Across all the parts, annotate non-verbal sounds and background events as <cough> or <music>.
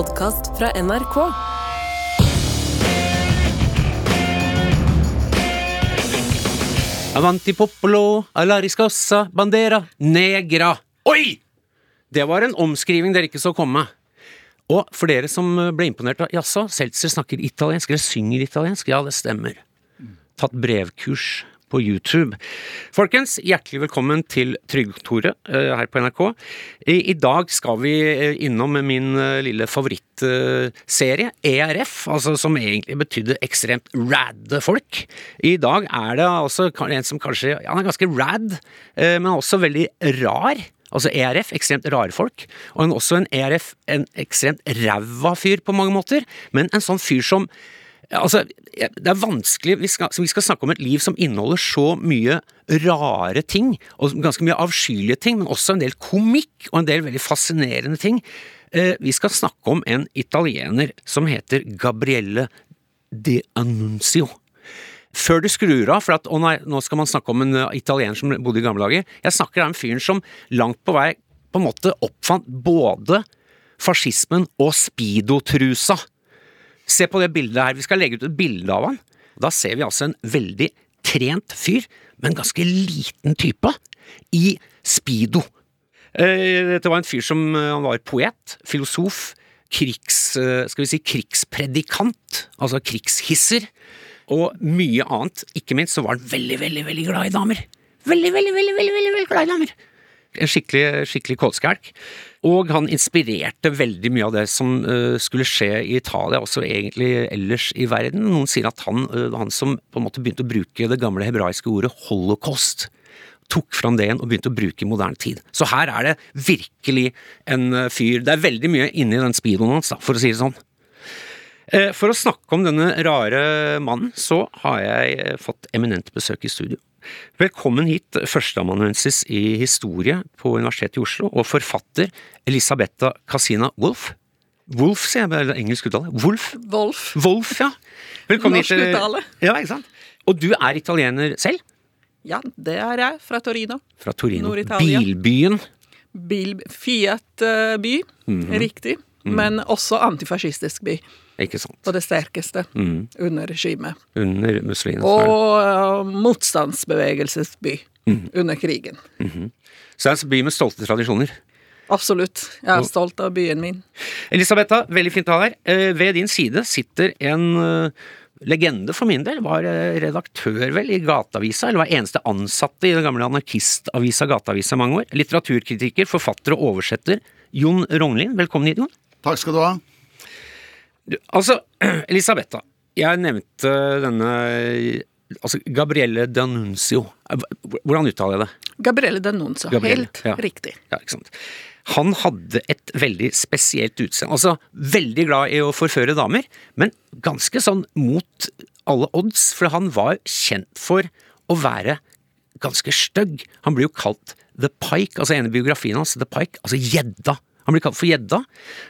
podkast fra NRK. Avanti popolo, alariscossa, bandera, negra. Oi! Det var en omskriving dere ikke så komme. Og for dere som ble imponert av Jaså, Seltzer snakker italiensk, eller synger italiensk? Ja, det stemmer. Tatt brevkurs på YouTube. Folkens, hjertelig velkommen til Trygg-Tore her på NRK. I, dag skal vi eh, innom min eh, lille favorittserie, ERF, altså som egentlig betydde ekstremt radde folk. I dag er det altså en som kanskje han er ganske rad, men også veldig rar. Altså ERF, ekstremt rare folk. Og også en ERF, en ekstremt ræva fyr på mange måter, men en sånn fyr som Altså, det er vanskelig vi skal, vi skal, snakke om et liv som inneholder så mye rare ting, og ganske mye avskyelige ting, men også en del komikk og en del veldig fascinerende ting. Eh, vi skal snakke om en italiener som heter Gabrielle De Annunzio. Før du skrur av, for at å nei, nå skal man snakke om en eh, italiener som bodde i gamle dager. Jeg snakker om en fyren som langt på vei på en måte oppfant både fascismen og speedo-trusa. Se på det bildet her. Vi skal legge ut et bilde av han. Da ser vi altså en veldig trent fyr, men ganske liten type, i speedo. Eh, dette var en fyr som eh, han var poet, filosof, krigs, eh, skal vi si, krigspredikant, altså krigshisser, og mye annet. Ikke minst så var han veldig, veldig, veldig glad i damer. Veldig, veldig, veldig, veldig, veldig, glad i damer. En skikkelig, skikkelig kålskjelk. Og han inspirerte veldig mye av det som uh, skulle skje i Italia, også egentlig ellers i verden. Noen sier at han, uh, han som på en måte begynte å bruke det gamle hebraiske ordet holocaust, tok fram det igjen og begynte å bruke i moderne tid. Så her er det virkelig en uh, fyr Det er veldig mye inni den speedoen hans, for å si det sånn. For å snakke om denne rare mannen, så har jeg fått eminent besøk i studio. Velkommen hit, førsteamanuensis i historie på Universitetet i Oslo, og forfatter Elisabetta Casina Wolff. Wolf, sier jeg, eller engelsk uttale. Wolf? Wolf. Wolf, ja. Velkommen Norsk uttale. Ja, ikke sant. Og du er italiener selv? Ja, det er jeg. Fra Torino. Fra Torino. Bilbyen. Bil, Fiat-by, mm -hmm. riktig. Mm. Men også antifascistisk by. Ikke sant. På det sterkeste mm. under regimet. Under Mussolini. Og uh, motstandsbevegelsesby mm. under krigen. -hmm. Så det er en by med stolte tradisjoner. Absolutt. Jeg er stolt av byen min. Elisabetta, veldig fint å ha deg her. Ved din side sitter en uh, legende for min del. Var redaktør, vel, i Gateavisa, eller var eneste ansatte i den gamle anarkistavisa Gateavisa mange år. Litteraturkritiker, forfatter og oversetter. Jon Rognlien, velkommen hit, Jon. Takk skal du ha. Altså, <clears throat> Elisabetta, jeg nevnte denne altså Gabrielle Danuncio. Hvordan uttaler jeg det? Gabrielle D'Annunzio. Helt ja. riktig. Ja, ikke sant. Han hadde et veldig spesielt utseende. Altså, veldig glad i å forføre damer, men ganske sånn mot alle odds, for han var kjent for å være ganske stygg. Han blir jo kalt The Pike, altså ene biografien hans, The Pike, altså gjedda. Han blir kalt for gjedda,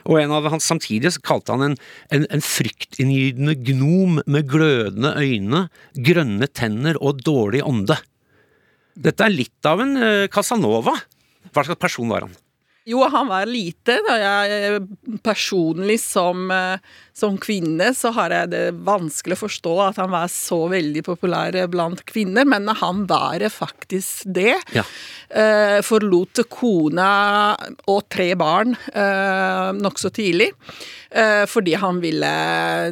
og en av hans samtidige kalte han en, en, en fryktinngytende gnom med glødende øyne, grønne tenner og dårlig ånde. Dette er litt av en uh, Casanova. Hva slags person var han? Jo, han var lite. Da jeg personlig som, eh, som, kvinne så har jeg det vanskelig å forstå at han var så veldig populær blant kvinner, men han var faktisk det. Ja. Eh, forlot kona og tre barn eh, nokså tidlig. Eh, fordi han ville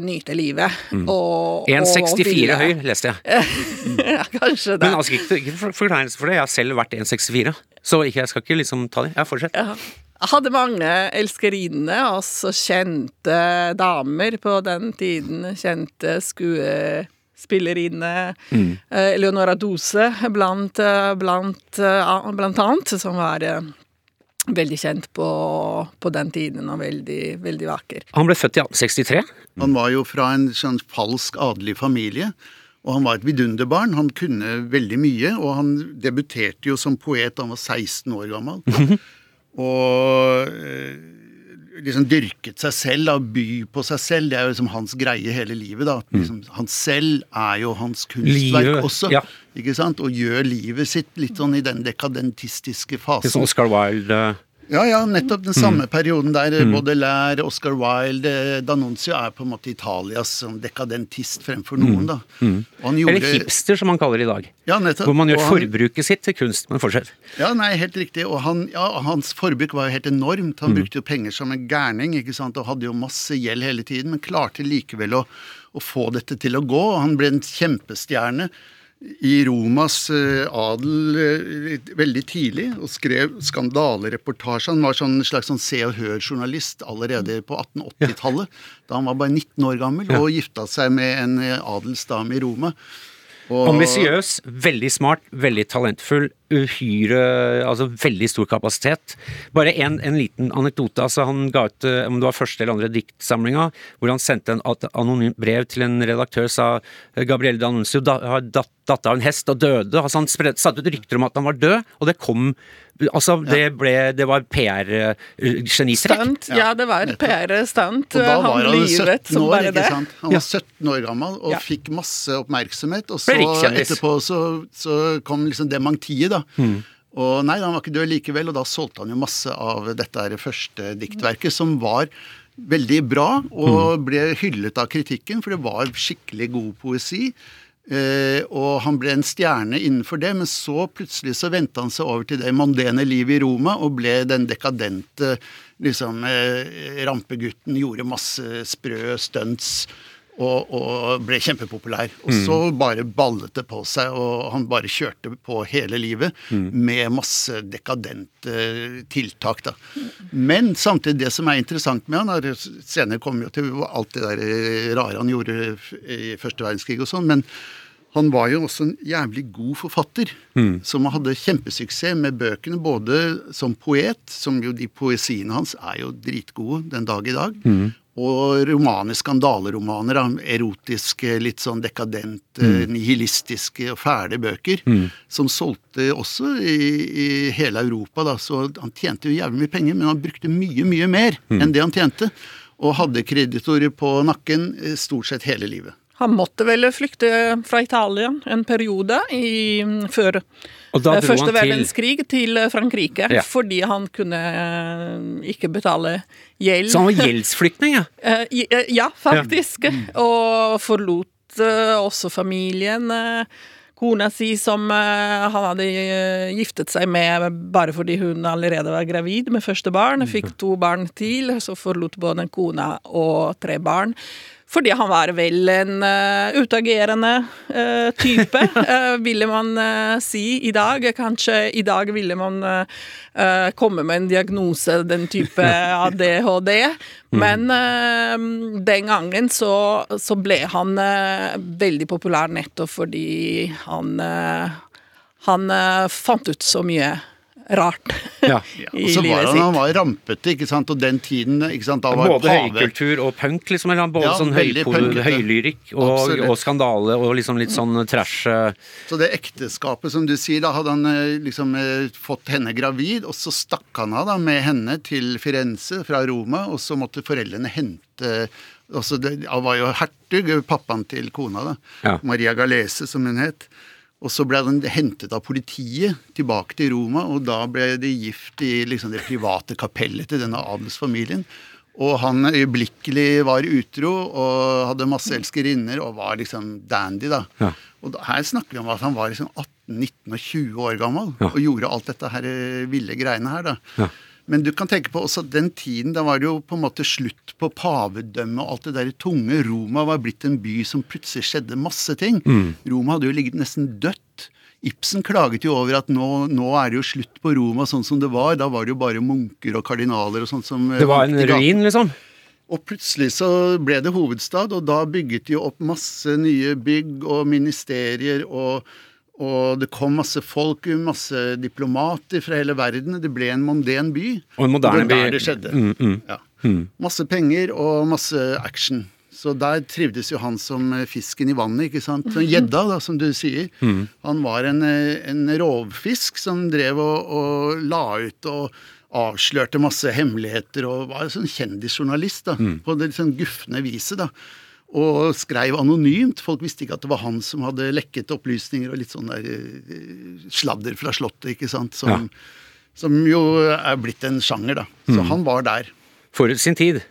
nyte livet. Mm. 1,64 høy, leste jeg. <laughs> ja, kanskje det. Men altså, ikke, ikke forkleinelse for det, jeg har selv vært 1,64. Så ikke, jeg skal ikke liksom ta det. Ja, fortsett. Ja. Jeg hadde mange elskerinner, også kjente damer på den tiden. Kjente skuespillerinne. Mm. Eleonora Dose blant, eh, blant, eh, blant, annet, som var veldig kjent på, på den tiden, og veldig, veldig vakker. Han ble født i 1863. Han var jo fra en sånn falsk adelig familie. Og han var et vidunderbarn. Han kunne veldig mye, og han debuterte jo som poet da han var 16 år gammel. Mhm. og eh, liksom dyrket seg selv, da, by på seg selv. Det er jo liksom hans greie hele livet. da. Mm. Liksom, han selv er jo hans kunstverk livet, også. Ja. ikke sant? Og gjør livet sitt litt sånn i den dekadentistiske fasen. Litt sånn Oscar Wilde. Ja, ja, nettopp den samme perioden der. Baudelaire, Oscar Wilde eh, er på en måte Italias sånn dekadentist fremfor noen, da. Og han gjorde Eller hipster, som man kaller det i dag. Ja, nettopp. Hvor man gjør han- forbruket sitt til kunst Men fortsett. Ja, nei, helt riktig. Og han, ja, hans forbruk var jo helt enormt. Mm. Han brukte jo penger som en gærning ikke sant? og hadde jo masse gjeld hele tiden, men klarte likevel å, å få dette til å gå. og Han ble en kjempestjerne i Romas eh, adel eh, veldig tidlig og skrev skandalereportasjer. Han var en slags sånn Se og Hør-journalist allerede på 1880-tallet, da han var bare 19 år gammel og gifta seg med en eh, adelsdame i Roma. Og- Ambisiøs, veldig smart, veldig talentfull, uhyre Altså veldig stor kapasitet. Bare en, en liten anekdote. altså Han ga ut, om det var første eller andre diktsamlinga, hvor han sendte en at- anonymt brev til en redaktør, sa Gabrielle Danuncio da, har datt, datt av en hest og døde. Altså Han spred, satte ut rykter om at han var død, og det kom Altså, det ble Det var PR-genistrekk. Stunt. Ja, det var. PR-stunt. Han var han livet 17 som år, bare det. Han var 17 år gammel og Ja. fikk masse oppmerksomhet. Og så etterpå så, så kom liksom dementiet, da. Og nei, han var ikke død likevel, og da solgte han jo masse av dette her første diktverket, som var veldig bra, og ble hyllet av kritikken, for det var skikkelig god poesi. Eh, og han ble en stjerne innenfor det, men så plutselig så vendte han seg over til det mondene livet i Roma og ble den dekadente liksom eh, rampegutten, gjorde masse sprø stunts og, og ble kjempepopulær. Og så bare ballet det på seg, og han bare kjørte på hele livet med masse dekadente tiltak, da. Men samtidig, det som er interessant med han, er senere kommer jo til alt det der rare han gjorde i første verdenskrig og sånn, men han var jo også en jævlig god forfatter, som hadde kjempesuksess med bøkene, både som poet, som jo de poesiene hans er jo dritgode den dag i dag, og romaner, skandaleromaner, da, erotiske, litt sånn dekadent, mm. nihilistiske og fæle bøker, som solgte også i, i hele Europa, da, så han tjente jo jævlig mye penger, men han brukte mye, mye mer enn det han tjente, og hadde kreditorer på nakken eh, stort sett hele livet. Han måtte vel flykte fra Italia en periode i, før eh, første verdenskrig til Frankrike, Ja. fordi han kunne eh, ikke betale gjeld. Så han var gjeldsflyktning, ja. ja, <laughs> i- eh, Ja, faktisk. Og forlot eh, også familien. eh, Kona si som eh, han hadde eh, giftet seg med bare fordi hun allerede var gravid med første barn. Fikk to barn til, så forlot både kona og tre barn. Fordi han var vel en uh, utagerende uh, type, uh, <laughs> ville man si i dag. Kanskje i dag ville man komme med en diagnose, den type ADHD. <laughs> Men eh, den gangen så, så ble han veldig populær nettopp fordi han han fant ut så mye rart Ja. <laughs> i Og så var livet han, sitt. han var rampete, ikke sant, og den tiden ikke sant, da var Både pave- høykultur og punk, liksom. Eller både Ja, sånn høylyrikk og, og skandale og liksom litt sånn trash eh, Så det ekteskapet som du sier, da hadde han eh, liksom eh, fått henne gravid, og så stakk han av da med henne til Firenze fra Roma, og så måtte foreldrene hente altså det, Han var jo hertug, pappaen til kona, da. Ja. Maria Galese, som hun het. Og så ble den hentet av politiet tilbake til Roma, og da ble de gift i liksom det private kapellet til denne adelsfamilien. Og han øyeblikkelig var utro og hadde masse elskerinner og var liksom dandy, da. Ja. Og da, her snakker vi om at han var liksom 18, 19 og 20 år gammel Ja. og gjorde alt dette her eh, ville greiene her, da. Ja. Men du kan tenke på også den tiden, da var det jo på en måte slutt på pavedømmet og alt det der tunge. Roma var blitt en by som plutselig skjedde masse ting. Mm. Roma hadde jo ligget nesten dødt. Ibsen klaget jo over at nå, nå er det jo slutt på Roma sånn som det var. Da var det jo bare munker og kardinaler og sånt som eh, Det var en ruin, liksom. Og plutselig så ble det hovedstad, og da bygget de jo opp masse nye bygg og ministerier, og, og det kom masse folk, masse diplomater fra hele verden. Det ble en monden by. Og en moderne det var by. der det skjedde. Mm, mm. Ja. Masse penger og masse action. Så der trivdes jo han som eh, fisken i vannet, ikke sant. Som Gjedda, da, som du sier. Han var en, eh, en rovfisk som drev og, og la ut og avslørte masse hemmeligheter og var en sånn kjendisjournalist da, på det sånn gufne viset. da. Og skrev anonymt. Folk visste ikke at det var han som hadde lekket opplysninger og litt sånn der eh, sladder fra Slottet, ikke sant. Som, Som jo er blitt en sjanger, da. Så han var der. Forut sin tid.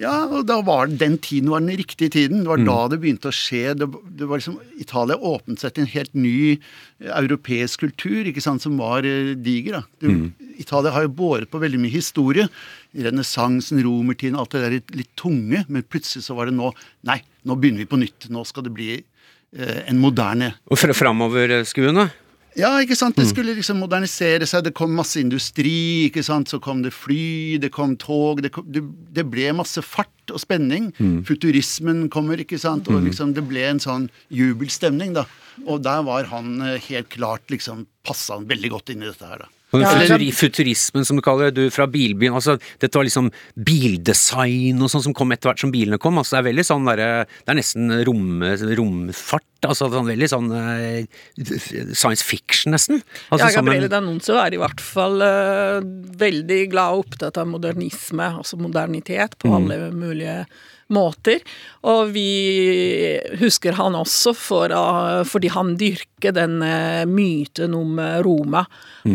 Ja, og da var den tiden var den riktige tiden. Det var da det begynte å skje. Det, det var liksom, Italia åpnet seg til en helt ny eh, europeisk kultur, ikke sant, som var eh, diger. da. Du, Italia har jo båret på veldig mye historie. Renessansen, romertiden, alt det der litt, tunge. Men plutselig så var det nå Nei, nå begynner vi på nytt. Nå skal det bli eh, en moderne Og fra framoverskuende. ja, ikke sant. Det skulle liksom modernisere seg. Det kom masse industri, ikke sant. Så kom det fly, det kom tog. Det, kom, det, det ble masse fart og spenning. Futurismen kommer, ikke sant. Og liksom det ble en sånn jubelstemning, da. Og der var han eh, helt klart liksom Passa han veldig godt inn i dette her, da. Ja, futuri, futurismen, som du kaller det, du fra bilbyen altså, Dette var liksom bildesign og sånn som kom etter hvert som bilene kom. altså Det er veldig sånn derre Det er nesten rom, romfart. altså sånn Veldig sånn eh, science fiction, nesten. Altså, ja, Gabriele D'Annunzio er i hvert fall uh, veldig glad og opptatt av modernisme, altså modernitet, på alle mulige måter. Og vi husker han også for, fordi han dyrker den uh, myten om Roma. Roma.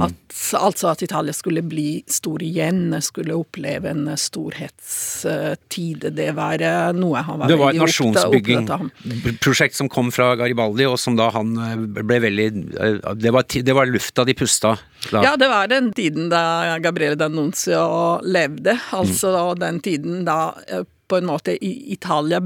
At, altså at Italia skulle bli stor igjen, skulle oppleve en storhetstid. Det var noe han var Det var et nasjonsbygging-prosjekt som kom fra Garibaldi, og som da han eh, ble veldig eh, Det var, det var lufta de pusta. Da. Ja, det var den tiden da Gabriele D'Annunzio levde. Altså Mm. den tiden da eh, på en måte Italia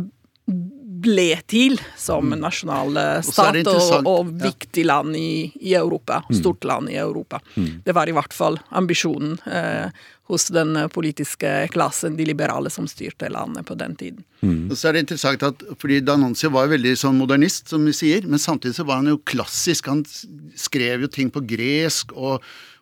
ble til som nasjonal eh, Mm. Og er stat og, og viktig land i, i Europa. Mm. Stort land i Europa. Det var i hvert fall ambisjonen eh, hos den politiske klassen, de liberale som styrte landet på den tiden. Og så er det interessant at, fordi D'Annunzio var veldig sånn modernist, som vi sier, men samtidig så var han jo klassisk. Han skrev jo ting på gresk og,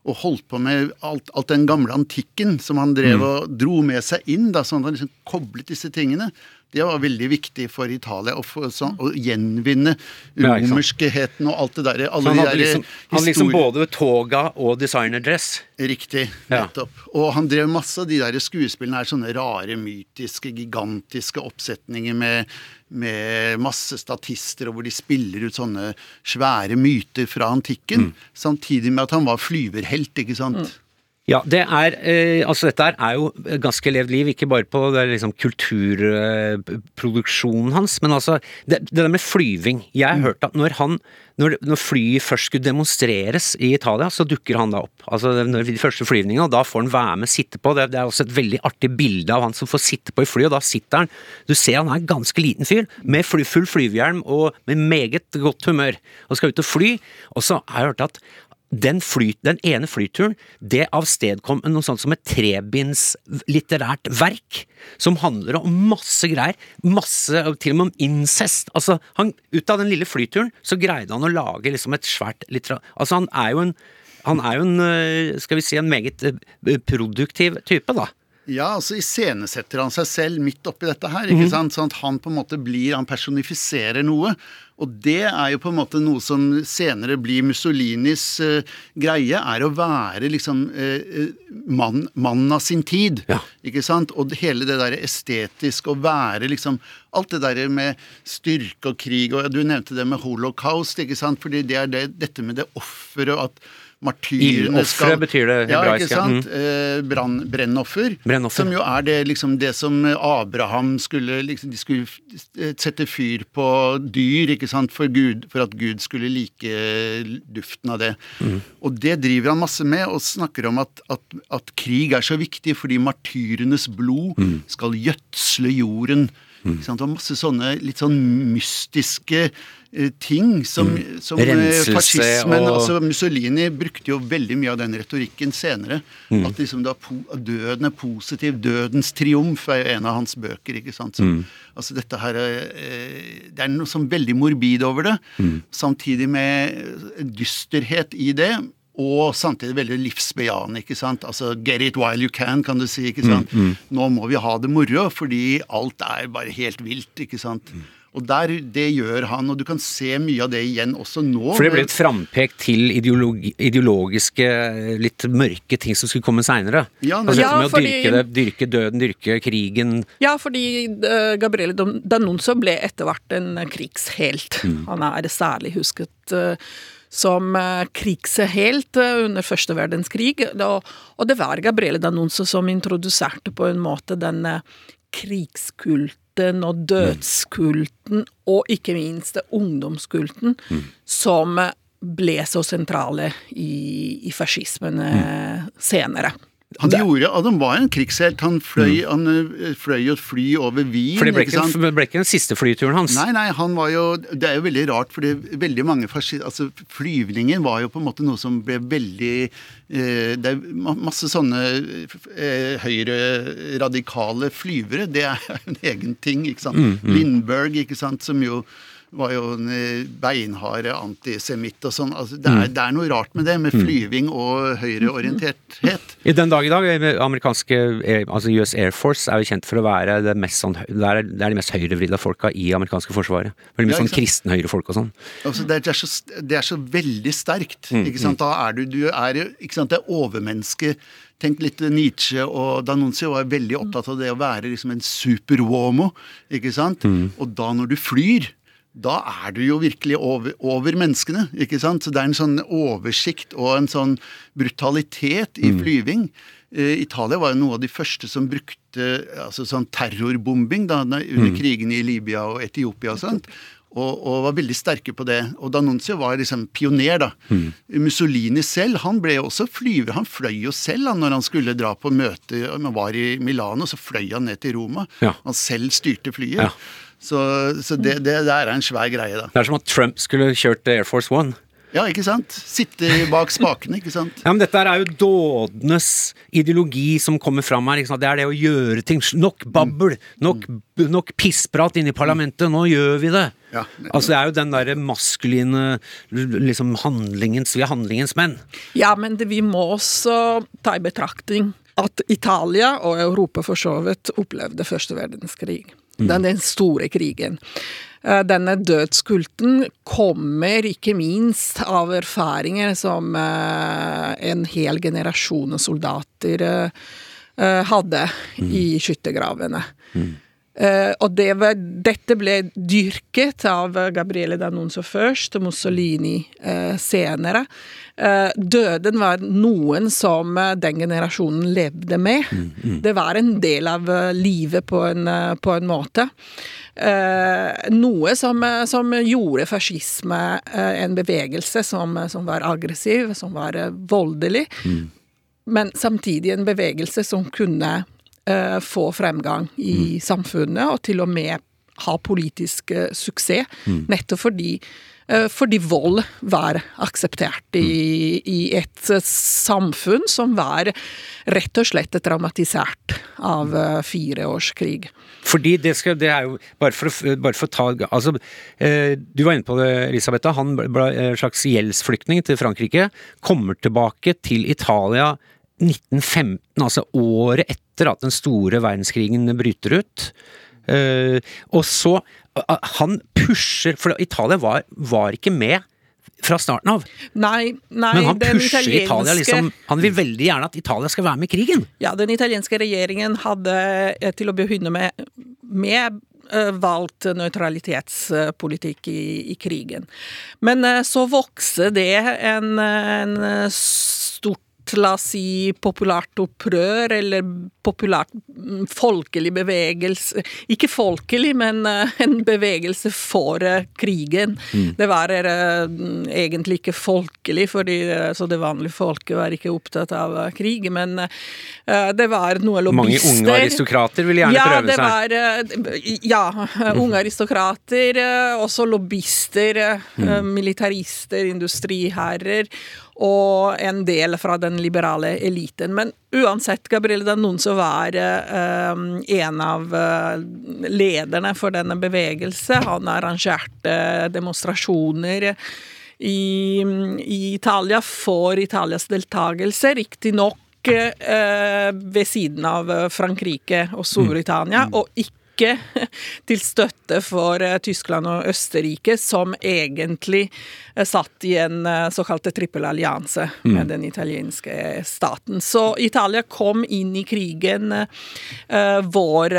og holdt på med alt, alt den gamle antikken som han drev og dro med seg inn, da, Så han han liksom koblet disse tingene. Det var veldig viktig for Italia å, få, så, å gjenvinne Ja, romerskheten og alt det der. Alle han de hadde liksom, han liksom både toga og designerdress. Riktig, Ja. nettopp. Og han drev masse av de der skuespillene her, sånne rare, mytiske, gigantiske oppsetninger med, med masse statister, og hvor de spiller ut sånne svære myter fra antikken. Samtidig med at han var flyverhelt, ikke sant. Ja, det er eh, Altså, dette er jo ganske levd liv, ikke bare på det liksom kulturproduksjonen hans, men altså det, det der med flyving. Jeg har hørt at når han når, når flyet først skulle demonstreres i Italia, så dukker han da opp. Altså når de første flyvningene, og da får han være med, sitte på. Det, det er også et veldig artig bilde av han som får sitte på i flyet, og da sitter han Du ser han er en ganske liten fyr, med fly, full flyvehjelm og med meget godt humør, og skal ut og fly. Og så har jeg hørt at den, flyt, den ene flyturen, det avstedkom noe sånt som et trebinds litterært verk, som handler om masse greier, masse, til og med om incest. Altså, han, ut av den lille flyturen, så greide han å lage liksom et svært litterært Altså, han er jo en han er jo en, øh, skal vi si, en meget øh, produktiv type, da. Ja, altså iscenesetter han seg selv midt oppi dette her, ikke sant? Sånn at han på en måte blir Han personifiserer noe. Og det er jo på en måte noe som senere blir Mussolinis uh, greie, er å være liksom uh, mann, mannen av sin tid. Ja. Ikke sant? Og hele det der estetiske, å være liksom Alt det der med styrke og krig, og du nevnte det med holocaust, ikke sant? Fordi det er det, dette med det offeret, og at martyrene Ildofre betyr det Ja, hebraiske, ikke sant? Eh, brann, brennoffer. Som jo er det, liksom, det som Abraham skulle liksom, De skulle sette fyr på dyr, ikke sant, for, Gud, for at Gud skulle like duften av det. Og det driver han masse med, og snakker om at, at, at krig er så viktig fordi martyrenes blod skal gjødsle jorden. Ikke sant? Og masse sånne litt sånn mystiske eh, ting som, som eh, fascismen og- altså Mussolini brukte jo veldig mye av den retorikken senere. At liksom da døden er positiv. 'Dødens triumf' er jo en av hans bøker. ikke sant? Så, Altså dette her er, eh, Det er noe sånn veldig morbid over det. Samtidig med eh, dysterhet i det. Og samtidig veldig livsbejaende. ikke sant? Altså 'get it while you can', kan du si. ikke sant? Nå må vi ha det moro, fordi alt er bare helt vilt. ikke sant? Og der, det gjør han, og du kan se mye av det igjen også nå. For det ble et frampek til ideologi, ideologiske, litt mørke ting som skulle komme seinere. Ja, altså, Ja, med fordi, å dyrke, det, dyrke døden, dyrke krigen Ja, fordi uh, Gabriele Danonso ble etter hvert en krigshelt. Han er særlig husket uh, som eh, krigshelt under første verdenskrig. Og, det var Gabriele Danonso som introduserte på en måte denne krigskulten og dødskulten, og ikke minst ungdomskulten, som ble så sentrale i, i fascismen eh, senere. Han gjorde, han var en krigshelt. Han fløy, han eh, fløy et fly over Wien. For det ble ikke ikke, det ble ikke den siste flyturen hans. Nei, nei, han var jo Det er jo veldig rart, fordi veldig mange Altså, flyvningen var jo på en måte noe som ble veldig eh, Det er masse sånne eh, høyreradikale flyvere. Det er jo en egen ting, ikke sant. Mm, Lindberg, ikke sant, som jo var jo en eh, beinhard antisemitt og sånn. Altså, det, Mm. det er noe rart med det, med flyving og høyreorienterthet. <laughs> I den dag i dag, amerikanske eh, altså US Air Force er jo kjent for å være det mest sånn, det er, det er de mest høyrevridde folka i amerikanske forsvaret. Veldig mye Ja, sånn kristenhøyrefolk og sånn. Altså, det, er, så, det er så veldig sterkt. Mm, ikke sant? Da er du, du er, jo- ikke sant? Det er overmenneske. Tenk litt Nietzsche og D'Annunzio var veldig opptatt av det å være liksom en super-womo. ikke sant? Mm. Og da når du flyr da er du jo virkelig over, over menneskene. ikke sant? Så det er en sånn oversikt og en sånn brutalitet i flyving. Uh, Italia var jo noe av de første som brukte altså sånn terrorbombing da, under under krigen i Libya og Etiopia og sånt. Og, og var veldig sterke på det. Og D'Annunzio var liksom pioner, da. Mussolini selv, han ble jo også flyver. Han fløy jo selv han, når han skulle dra på møte. Han var i Milano, så fløy han ned til Roma. Ja. Han selv styrte flyet. Ja. Så, så det, det der er en svær greie, da. Det er som at Trump skulle kjørt Air Force One. Ja, ikke sant? Sitte bak spakene, ikke sant? Ja, men Dette er jo dådenes ideologi som kommer fram her. Ikke sant? Det er det å gjøre ting. Nok babbel, nok, nok pissprat inne i parlamentet. Nå gjør vi det! Ja. Altså Det er jo den derre maskuline liksom handlingens Vi er handlingens menn. Ja, men det, vi må også ta i betraktning at Italia og Europa for så vidt opplevde første verdenskrig. Den, den store krigen. Eh, Denne dødskulten kommer ikke minst av erfaringer som eh, en hel generasjon soldater eh, hadde i skyttergravene. Eh, og det var, dette ble dyrket av Gabriele Danonso først, og Mussolini eh, senere. Eh, døden var noen som eh, den generasjonen levde med. Det var en del av eh, livet på en, eh, på en måte. Eh, noe som, eh, som gjorde fascisme eh, en bevegelse som, som var aggressiv, som var eh, voldelig. Men samtidig en bevegelse som kunne eh, få fremgang i samfunnet, og til og med ha politisk eh, suksess. Nettopp fordi, eh, fordi vold var akseptert i, i et eh, samfunn som var rett og slett traumatisert av eh, fireårskrig. Fordi det skal Det er jo Bare for bare for å ta Altså, eh, du var inne på det, Elisabeth. Han ble en slags gjeldsflyktning til Frankrike. Kommer tilbake til Italia 1915, altså året etter at den store verdenskrigen bryter ut. Eh, og så Han pusher For Italia var, var ikke med fra starten av. Nei, nei Men han den pusher Italia liksom Han vil veldig gjerne at Italia skal være med i krigen. Ja, den italienske regjeringen hadde eh, til å begynne med, med eh, valgt nøytralitetspolitikk i, i krigen. Men så vokste det en, en stort la oss si populært opprør, eller populært mm, folkelig bevegelse Ikke folkelig, men eh, en bevegelse for krigen. krigen. Det var eh, egentlig ikke folkelig, fordi eh, så det vanlige folket var ikke opptatt av eh, krig, men eh, det var noe Mange unge aristokrater ville gjerne ja, prøve det seg. var eh, Ja, unge aristokrater, eh, også lobbyister, eh, militarister, industriherrer, og en del fra den liberale eliten. Men uansett, Gabriele som var eh, en av eh, lederne for denne bevegelse. Han arrangerte demonstrasjoner i, i Italia for Italias deltakelse, riktignok eh, ved siden av eh, Frankrike og Storbritannia, og ikke ikke <laughs> til støtte for eh, Tyskland og Østerrike, som egentlig eh, satt i en eh, såkalt trippelallianse med den italienske staten. Så Italia kom inn i krigen uh, vår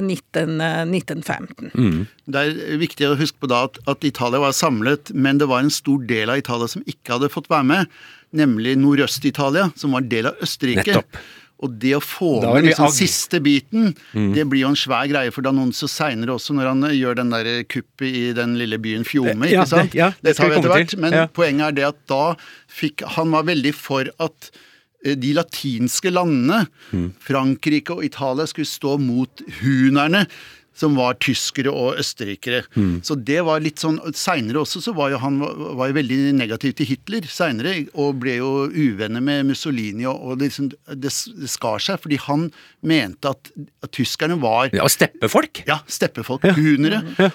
19, 1915. Det er viktig å huske på da at, at Italia var samlet, men det var en stor del av Italia som ikke hadde fått være med, nemlig Nordøst-Italia, som var en del av Østerrike. Nettopp. Og det å få Da med den liksom siste biten, det blir jo en svær greie. For Danonso seinere også, når han eh, gjør den der kuppet i den lille byen Fjome, ikke sant. det- ja, det skal vi komme til. Men Ja. poenget er det at da fikk Han var veldig for at eh, de latinske landene, Mm. Frankrike og Italia, skulle stå mot hunerne. Som var tyskere og østerrikere. Mm. Så det var litt sånn Seinere også så var jo han var jo veldig negativ til Hitler senere, og ble jo uvenner med Mussolini, og, og det, liksom, det, det skar seg, fordi han mente at, at tyskerne var Ja, steppefolk. ja, steppefolk, hunere, Ja.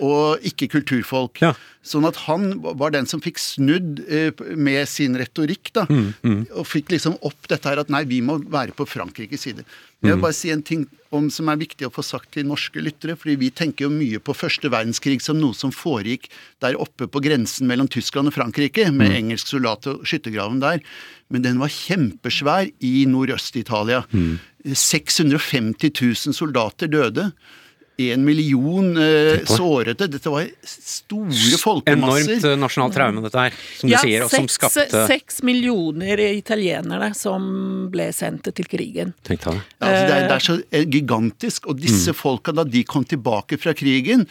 og ikke kulturfolk. Ja. Sånn at han var den som fikk snudd eh, med sin retorikk, da. Mm, Og fikk liksom opp dette her at nei, vi må være på Frankrikes side. Jeg vil bare si en ting om, som er viktig å få sagt til norske lyttere. fordi vi tenker jo mye på første verdenskrig som noe som foregikk der oppe på grensen mellom Tyskland og Frankrike, med Mm. engelsk soldat og skyttergraven der. Men den var kjempesvær i Nordøst-Italia. Mm. 650 000 soldater døde. En million eh, sårete. Dette var store folkemasser. Enormt eh, nasjonalt traume, dette her, som du sier, og som skapte... skapte seks millioner italienere som ble sendt til krigen. Tenk deg det. Ja, altså det, er, det er så eh, gigantisk. Og disse Mm. folka, da de kom tilbake fra krigen,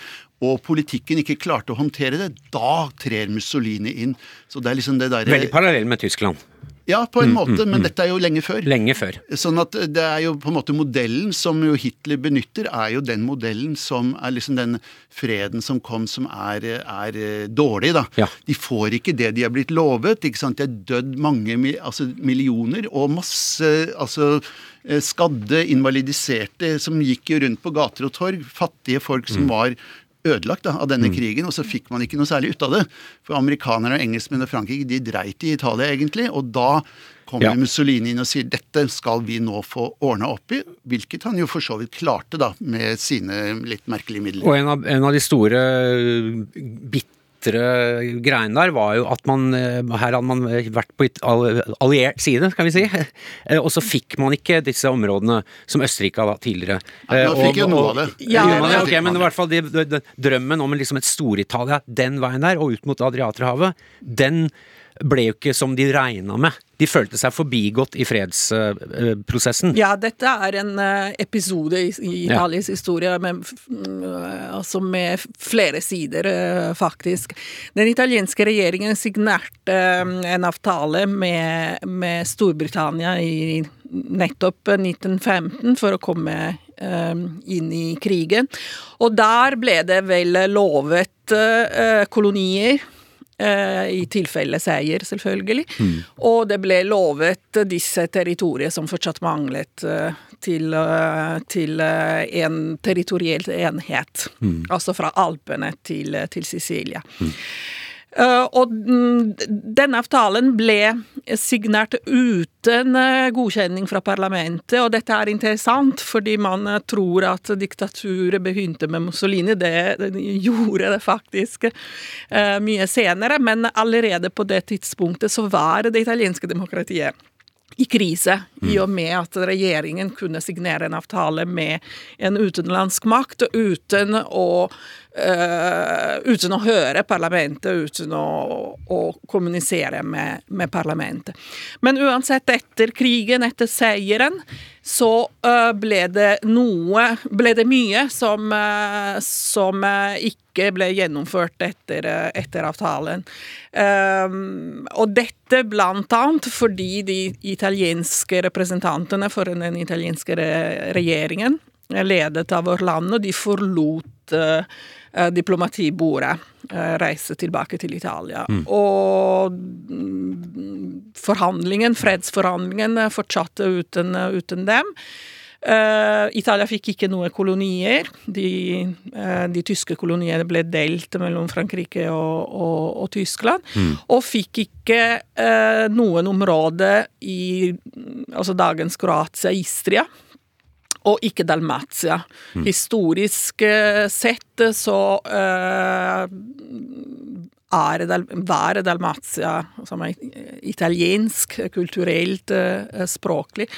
og politikken ikke klarte å håndtere det, da trer Mussolini inn. Så det er liksom det derre Veldig parallell med Tyskland. Ja, på en måte, men dette er jo lenge før. Lenge før. Sånn at det er jo på en måte modellen som jo Hitler benytter, er jo den modellen som er liksom den freden som kom som er, er eh, dårlig, da. Ja. De får ikke det de er blitt lovet. ikke sant? De er dødd mange altså millioner, og masse altså eh, skadde, invalidiserte, som gikk jo rundt på gater og torg. Fattige folk som var ødelagt da, av denne krigen, og så fikk man ikke noe særlig ut av det. For amerikanerne engelskmenn og Frankrike de dreit i Italia, egentlig. Og da kommer Ja. Mussolini inn og sier dette skal vi nå få ordna opp i, hvilket han jo for så vidt klarte, da, med sine litt merkelige midler. Og en av, en av de store bitre greien der var jo at man eh, Her hadde man vært på alliert side, skal vi si. <laughs> Eh, Og så fikk man ikke disse områdene som Østerrike hadde tidligere. Ja, man fikk jo noe av det. Ja, Ja, men, det ok, men i hvert fall de, de, de, drømmen om liksom et Stor-Italia den veien der, og ut mot Adriaterhavet, den ble jo ikke som de regna med. De følte seg forbigått i fredsprosessen. Ja, dette er en eh, episode i, Italias Ja. Italiens historie med, mm, altså med flere sider, eh, faktisk. Den italienske regjeringen signerte eh, en avtale med, med Storbritannia i nettopp 1915 for å komme inn i krigen. Og der ble det vel lovet kolonier. Eh, I tilfelle seier, selvfølgelig. Og det ble lovet disse territorier som fortsatt manglet eh, til, eh, til en territoriell enhet. Altså fra Alpene til, til Sicilia. Eh, og mm, denne avtalen ble signert uten eh, godkjenning fra parlamentet, og dette er interessant fordi man eh, tror at diktaturet begynte med Mussolini. Det, det gjorde det faktisk eh, mye senere, men allerede på det tidspunktet så var det italienske demokratiet i krise, i og med at regjeringen kunne signere en avtale med en utenlandsk makt uten å, eh, uten å høre parlamentet, uten å, å kommunisere med, med parlamentet. Men uansett, etter krigen, etter seieren, så uh, ble det noe Ble det mye som, uh, som eh, ikke ble gjennomført etter, eh, etter avtalen. Og dette blant annet fordi de italienske representantene for den italienske regjeringen, eh, ledet av Orlando, de forlot eh, eh, diplomatibordet, eh, reiste tilbake til Italia. Og mm, forhandlingen, fredsforhandlingen eh, fortsatte uten, uten dem. Uh, Italia fikk ikke noen kolonier. De, uh, de tyske koloniene ble delt mellom Frankrike og, og, og Tyskland. Og fikk ikke uh, noen område i mm, altså dagens Kroatia, Istria. Og ikke Dalmatia. Historisk eh, sett så uh, er Dal var Dalmatia som er italiensk, kulturelt, uh, språklig.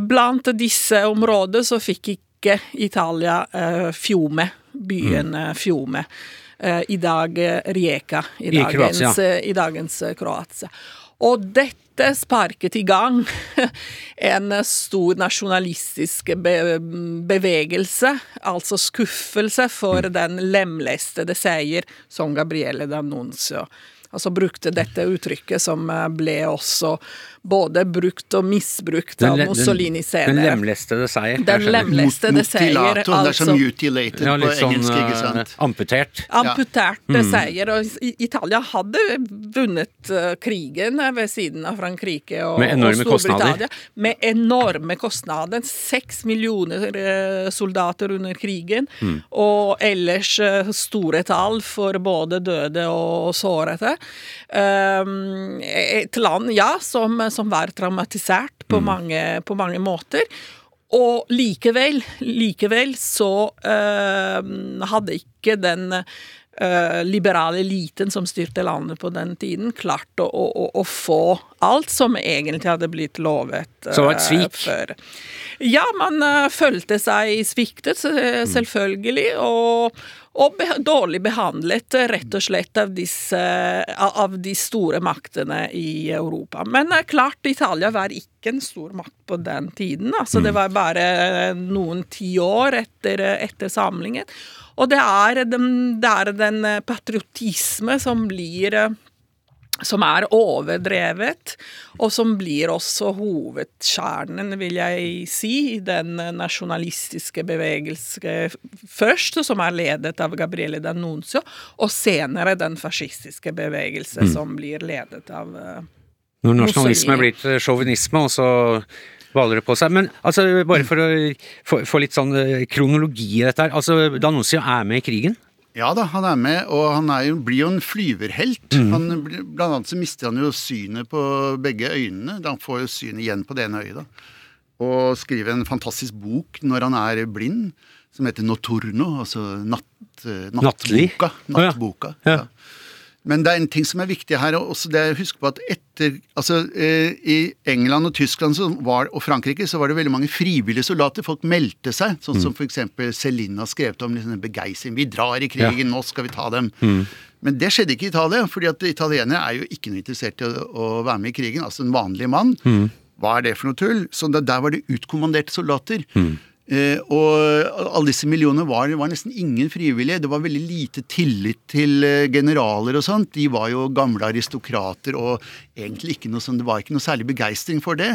Blant disse områdene så fikk ikke Italia uh, Fiume, byen mm. Fiume. Eh, I dag eh, Rijeka, i I dagens, Kroatia. eh, i dagens eh, Kroatia. Og dette sparket i gang <laughs> en stor nasjonalistisk be bevegelse, altså skuffelse for den lemlestede seier som Gabriele D'Annunzio altså brukte dette uttrykket som eh, ble også både brukt og misbrukt av Mussolini senere. Den lemlestede seier. Den lemlestede seier, Mutilato, det er altså som mutilated Ja, på sånn engelsk, ikke eh, sant. amputert. amputerte seier. Og Italia hadde vunnet eh, krigen ved siden av Frankrike og, Med enorme og Storbritannia. kostnader. Med enorme kostnader. Seks millioner soldater under krigen, Mm. og ellers store tall for både døde og sårete. Um, et land, ja, som, som var traumatisert på, mange, på mange måter. Og likevel, likevel så eh, hadde ikke den eh, liberale eliten som styrte landet på den tiden, klart å, å, å, få alt som egentlig hadde blitt lovet. Så det var et svik? før. Ja, man eh, følte seg sviktet, eh, selvfølgelig, og, og be dårlig behandlet, eh, rett og slett, av, disse, av de store maktene i Europa. Men eh, klart, Italia var ikke en stor makt på den tiden. Altså, Det var bare noen tiår etter, etter samlingen. Og det er den, det er den eh, patriotisme som blir eh, som er overdrevet, og som blir også hovedkjernen, vil jeg si, i den nasjonalistiske bevegelse først, som er ledet av Gabriele D'Annunzio, og senere den fascistiske bevegelse som blir ledet av uh, Når nasjonalisme er blitt til sjåvinisme, og så baller det på seg. Men altså, bare for å få, litt sånn eh, kronologi i dette her. Altså, Danuncio er med i krigen. Ja da, han er med, og han er jo, blir jo en flyverhelt. Mm. Han, blant annet så mister han jo synet på begge øynene. Han får jo synet igjen på det ene øyet. da. Og skriver en fantastisk bok når han er blind, som heter Noturno, altså natt, eh, nattboka. Nattboka Ja. ja. Men det er en ting som er viktig her, og også det er å huske på at etter Altså, eh, i England og Tyskland var, og Frankrike så var det veldig mange frivillige soldater. Folk meldte seg, sånn Mm. som for eksempel Celine har skrevet om liksom, begeistring. Vi drar i krigen, nå skal vi ta dem. Mm. Men det skjedde ikke i Italia, fordi at italienere er jo ikke noe interessert i å, å være med i krigen. Altså en vanlig mann. Mm. Hva er det for noe tull? Så der var det utkommanderte soldater. Eh, og alle disse millionene var, var nesten ingen frivillige. Det var veldig lite tillit til eh, generaler og sånt. De var jo gamle aristokrater og egentlig ikke noe sånn, det var ikke noe særlig begeistring for det.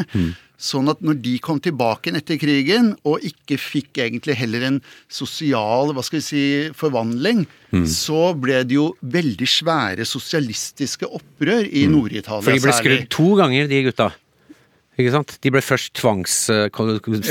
Sånn at når de kom tilbake etter krigen, og ikke fikk egentlig heller en sosial hva skal vi si, forvandling, så ble det jo veldig svære sosialistiske opprør i Nord-Italia For de ble skrudd to ganger, de gutta. Ikke sant? De ble først tvangs...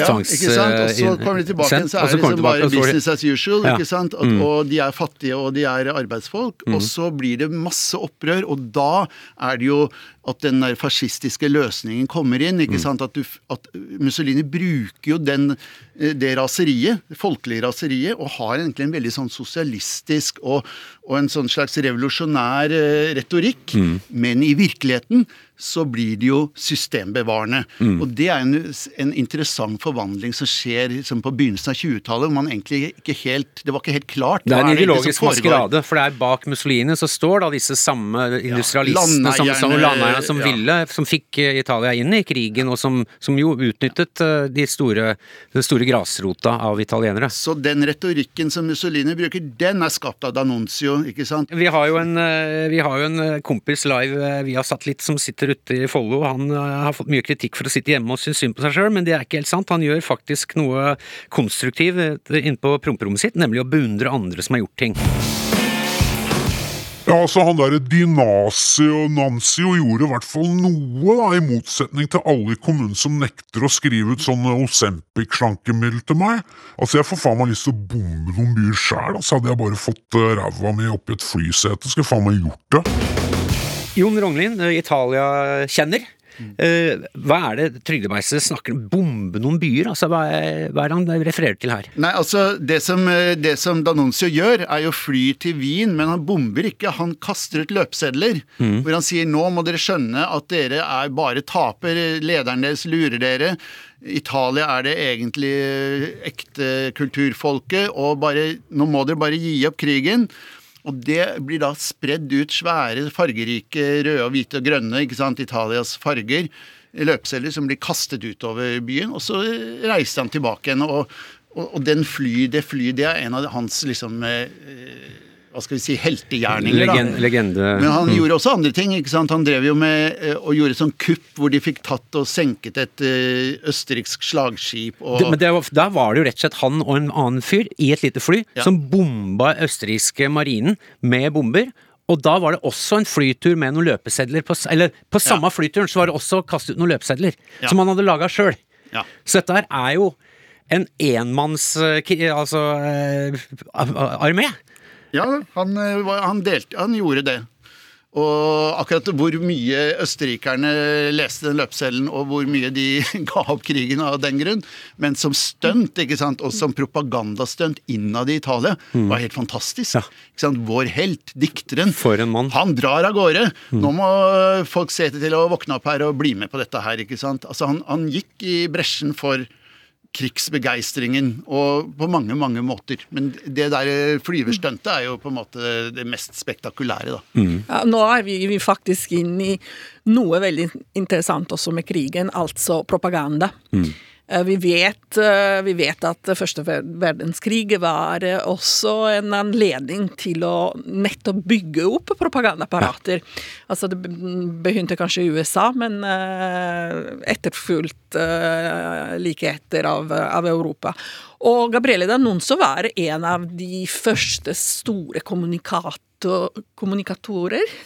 tvangs Ja, ikke sant? Og så eh, kommer de tilbake igjen, så er det liksom bare så business as usual. Ja. Mm. ikke sant? At, Og de er fattige, og de er arbeidsfolk. Og så blir det masse opprør, og da er det jo at den der fascistiske løsningen kommer inn. Mm. ikke sant? At, du, at Mussolini bruker jo den, eh, det raseriet, det folkelige raseriet, og har egentlig en veldig sånn sosialistisk og, og en sånn slags revolusjonær eh, retorikk. Mm. Men i virkeligheten så blir det jo systembevarende. Mm. Og det er en, en interessant forvandling som skjer liksom på begynnelsen av 20-tallet. hvor man egentlig ikke helt, Det var ikke helt klart. Det er en ideologisk maskerade, for det er bak Mussolini så står da disse samme industrialistene som, som landeierne, landeierne som ja. ville, som fikk eh, Italia inn i krigen, og som, som jo utnyttet eh, de store, den store grasrota av italienere. Så den retorikken som Mussolini bruker, den er skapt av Danuncio, ikke sant? Vi har jo en, eh, vi har jo en kompis live via satellitt som sitter ute i Follo. Han har fått mye kritikk for å sitte hjemme og synes synd på seg sjøl, men det er ikke helt sant. Han gjør faktisk noe konstruktivt inne på promperommet sitt, nemlig å beundre andre som har gjort ting. Ja, altså Han derre Dinasi og Nancio gjorde i hvert fall noe, da, i motsetning til alle i kommunen som nekter å skrive ut sånne Osempic-slankemiddel til meg. Altså, Jeg får faen meg lyst til å bombe noen byer sjæl. Altså, hadde jeg bare fått uh, ræva mi oppi et flysete, skulle jeg faen meg gjort det. Jon Rognlien, eh, Italia-kjenner. Eh, hva er det Trygdebeise snakker om? Bombe noen byer? Altså, hva er, hva er det han refererer til her? Nei, altså, det som, eh, det som Danuncio gjør, er jo fly til Wien, men han bomber ikke. Han kaster ut løpesedler. Hvor han sier nå må dere skjønne at dere er bare taper, lederen deres lurer dere. Italia er det egentlig eh, ekte kulturfolket, og bare, nå må dere bare gi opp krigen. Og det blir da spredd ut svære, fargerike røde hvite og grønne, ikke sant, Italias farger, løpesedler som blir kastet utover byen, og så reiser han tilbake igjen. Og, og, og den fly, det flyet, det er en av hans liksom eh, hva skal vi si, heltegjerninger. da. Legende Men han gjorde også andre ting. ikke sant? Han drev jo med eh, og gjorde sånn kupp hvor de fikk tatt og senket et uh, østerriksk slagskip. og... det, men det var, Der var det jo rett og slett han og en annen fyr i et lite fly Ja. som bomba østerrikske marinen med bomber. Og da var det også en flytur med noen løpesedler på Eller på samme flyturen så var det også kastet ut noen løpesedler Ja. som han hadde laga sjøl. Ja. Så dette her er jo en enmanns eh, altså eh, armé. Ja, han, eh, han, delte, han gjorde det. Og akkurat hvor mye østerrikerne leste den løpeseddelen, og hvor mye de <laughs> ga opp krigen av den grunn, men som stunt, ikke sant, og som propagandastunt innad i Italia, var helt fantastisk. Ja. Ikke sant? Vår helt, dikteren, For en mann. han drar av gårde. Nå må folk se til å våkne opp her og bli med på dette her, ikke sant. Altså, han, han gikk i bresjen for krigsbegeistringen, og på mange, mange måter. Men det der flyverstuntet er jo på en måte det mest spektakulære, da. Ja, nå er vi, vi faktisk inn i noe veldig interessant også med krigen, altså propaganda. Eh, Vi vet, eh, vi vet at første ver- verdenskrig var eh, også en anledning til å nettopp bygge opp propagandaapparater. Altså det begynte kanskje i USA, men eh, etterfulgt eh, like etter av, av Europa. Og Gabriele Danonso var en av de første store kommunikator kommunikatorer. <laughs>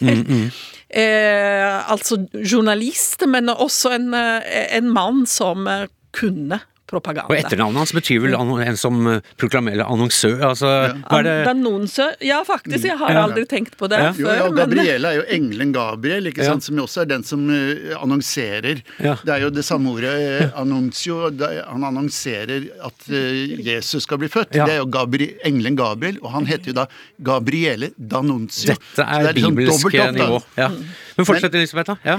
eh, altså journalist, men også en, eh, en mann som eh, kunne propaganda. Og etternavnet hans betyr vel en som eh, proklamerer annonsør, altså hva er det D'Annunzio Ja, faktisk. Jeg har aldri tenkt på det Ja. Jo, ja, og Gabriele er jo engelen Gabriel, ikke Ja. sant? som jo også er den som eh, annonserer. Ja. Det er jo det samme ordet, eh, er- Han annonserer at Jesus skal bli født. Ja. Det er jo Gabri, engelen Gabriel, og han heter jo da Gabriele Danuncio. Dette er det er bibelsk dobbelt nivå. Ja. Men fortsett, Elisabeth. da. Ja.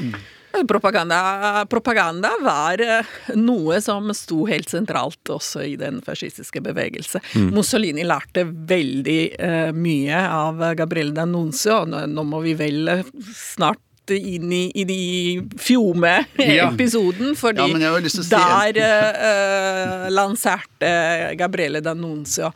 Propaganda, propaganda var eh, noe som sto helt sentralt også i den fascistiske bevegelse. Mussolini lærte veldig uh, mye av Gabriele D'Annunzio. Nå, nå må vi vel eh, snart inn i, i de Fiume-episoden, fordi Ja, si der uh, lanserte Gabriele D'Annunzio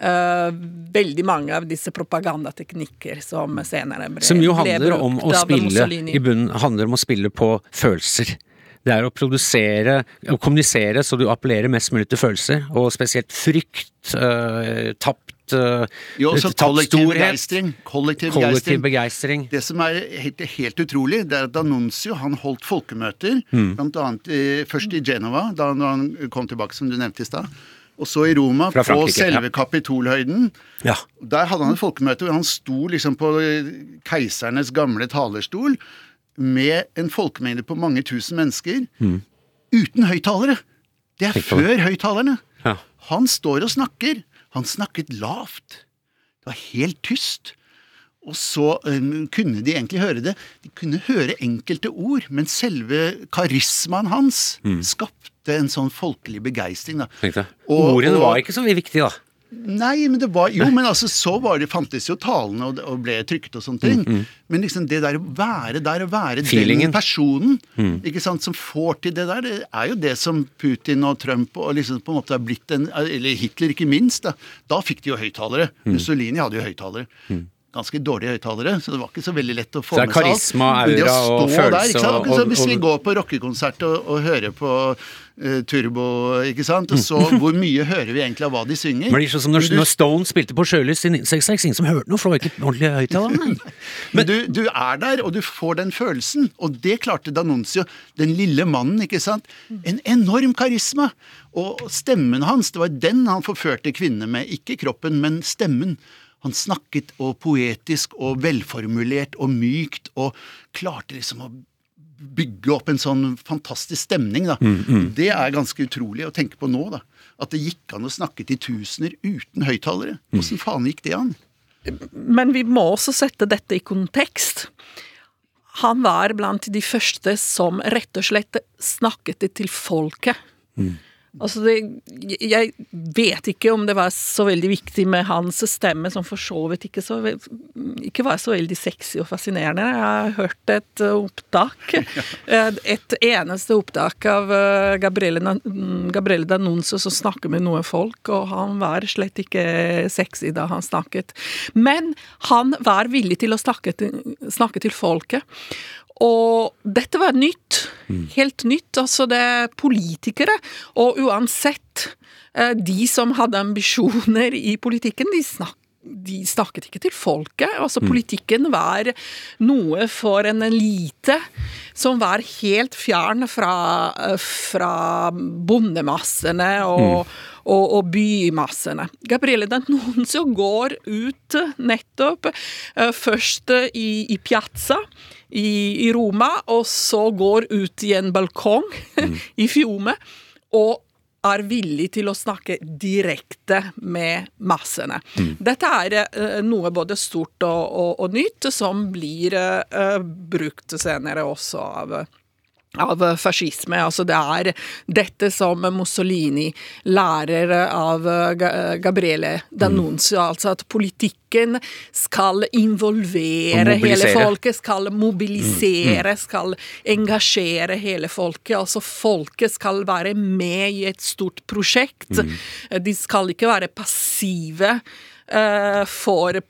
eh, veldig mange av disse propagandateknikker som senere ble, Som jo handler om å spille i bunnen handler om å spille på følelser. Det er å produsere, å kommunisere så du appellerer mest mulig til følelser, og spesielt frykt, øh, tapt, øh, Jo, også tapt kollektiv storhet, begeistring. Kollektiv kollektiv begeistring. begeistring. Det som er helt, helt utrolig, det er at D'Annunzio han holdt folkemøter, Mm. blant annet i, først i Genova, da han kom tilbake, som du nevnte i stad, og så i Roma, på selve. Kapitolhøyden. Ja. Der hadde han et folkemøte hvor han sto liksom på keisernes gamle talerstol med en folkemengde på mange tusen mennesker, uten høyttalere. Det er Mm. Før høyttalerne. Ja. Han står og snakker. Han snakket lavt. Det var helt tyst. Og så um, kunne de egentlig høre det. De kunne høre enkelte ord, men selve karismaen hans skapte en sånn folkelig begeistring. Ordene var ikke så viktige, da. Nei, men det var Jo, men altså, så var det, fantes jo talene og, og ble trykket og sånne ting. Men liksom det der å være der, å være Feelingen. den personen ikke sant, som får til det der, det er jo det som Putin og Trump og liksom på en måte har blitt en Eller Hitler, ikke minst. Da, da fikk de jo høyttalere. Mussolini hadde jo høyttalere. Ganske dårlige høyttalere, så det var ikke så veldig lett å få er med seg alt. Så det det å aura og følelse der, ikke og- Akkurat Hvis vi går på rockekonsert og, og hører på eh, Turbo, ikke sant, og så <laughs> hvor mye hører vi egentlig av hva de synger? Men det er sånn som når, du- når Stone spilte på Sjølys i 1966, ingen som hørte noe, for det var ikke ordentlig høyttaler. <laughs> Men du, du er der, og du får den følelsen. Og det klarte Danuncio, Den lille mannen, ikke sant. En enorm karisma. Og stemmen hans, det var den han forførte kvinnene med. Ikke kroppen, men stemmen. Han snakket og poetisk og velformulert og mykt, og klarte liksom å bygge opp en sånn fantastisk stemning. da. Det er ganske utrolig å tenke på nå. da. At det gikk an å snakke til tusener uten høyttalere. Åssen faen gikk det an? Men vi må også sette dette i kontekst. Han var blant de første som rett og slett snakket det til folket. Altså det, jeg vet ikke om det var så veldig viktig med hans stemme, som for så vidt ikke, så, ikke var så veldig sexy og fascinerende. Jeg har hørt et uh, opptak, <laughs> eh, et eneste opptak av uh, Gabriele, mm, Gabriele D'Annunzio som snakker med noen folk, og han var slett ikke sexy da han snakket. Men han var villig til å snakke til, snakke til folket. Og dette var nytt. Helt nytt. Altså, det er politikere. Og uansett, eh, de som hadde ambisjoner i politikken, de snakket de snakket ikke til folket. altså Politikken var noe for en elite som var helt fjern fra, eh, fra bondemassene og, og, og bymassene. Gabriele D'Annunzio går ut nettopp eh, først i, i Piazza i, i Roma, og så går ut i en balkong <laughs> i Fiume, og er villig til å snakke direkte med massene. Dette er uh, noe både stort og, og, og nytt, som blir uh, brukt senere også av av fascisme. Altså det er dette som Mussolini lærer av Gabriele Gabriele Mm. altså at politikken skal involvere hele folket, skal mobilisere, skal engasjere hele folket. Altså folket skal være med i et stort prosjekt. De skal ikke være passive uh, for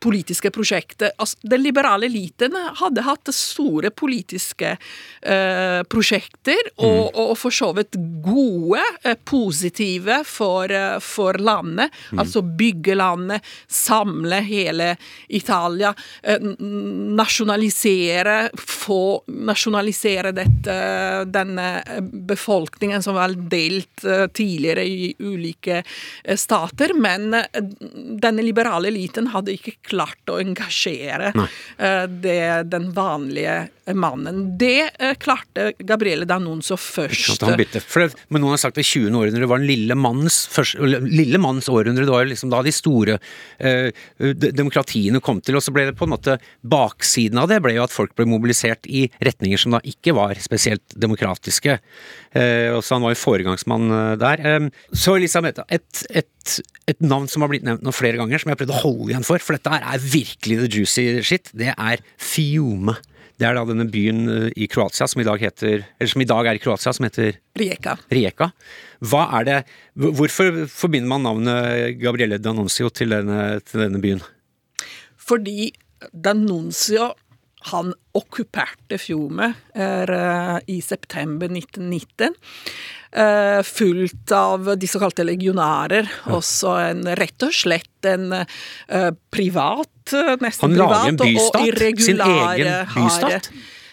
politiske prosjekter. Altså, den liberale eliten hadde hatt store politiske eh, prosjekter, og, og for så vidt gode, eh, positive for, eh, for landet. Altså bygge landet, samle hele Italia, eh, nasjonalisere, få nasjonalisere dette, denne befolkningen som var delt eh, tidligere i ulike eh, stater, men eh, denne liberale eliten hadde ikke klart å engasjere eh, det, den vanlige mannen. Det eh, klarte Gabriele D'Annunzio først. For men noen har sagt det 20. århundre var den lille mannens, eller lille mannens århundre. Det var liksom da de store eh, demokratiene kom til, og så ble det på en måte baksiden av det ble jo at folk ble mobilisert i retninger som da ikke var spesielt demokratiske. Eh, og så han var jo foregangsmann der. Eh, så Elisabeth, et, et, et navn som har blitt nevnt nå flere ganger, som jeg har prøvd å holde igjen for, for dette her er virkelig the juicy shit, det er Fiume. Det er da denne byen eh, i Kroatia som i dag heter Eller som i dag er i Kroatia, som heter Rijeka. Rijeka. Hva er det Hvorfor forbinder man navnet Gabriele Danoncio til denne, til denne byen? Fordi D'Annunzio han okkuperte Fiume er, eh, i september 1919. eh, fulgt av de såkalte legionærer. Også en, rett og slett en eh, privat, eh, nesten Han lager en privat og- og bystat? Sin irregulær egen bystat?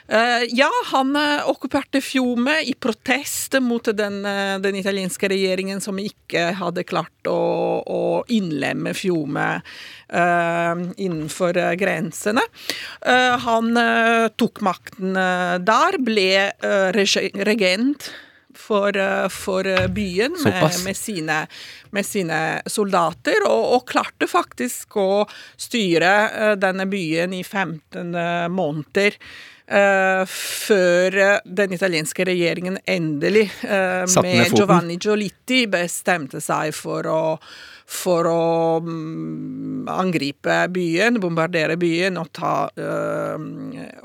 Eh, ja, han uh, okkuperte Fiume i protest mot den, eh, den italienske regjeringen som ikke hadde klart å, å innlemme Fiume uh, innenfor eh, grensene. Uh, han uh, tok makten eh, der, ble eh, regent for, eh, for eh, byen med, med, sine, med sine soldater, og, og klarte faktisk å styre eh, denne byen i 15 måneder. Eh, før eh, den italienske regjeringen endelig, eh, med. Giovanni Giolitti, bestemte seg for å for å mm, angripe byen, bombardere byen og ta, eh,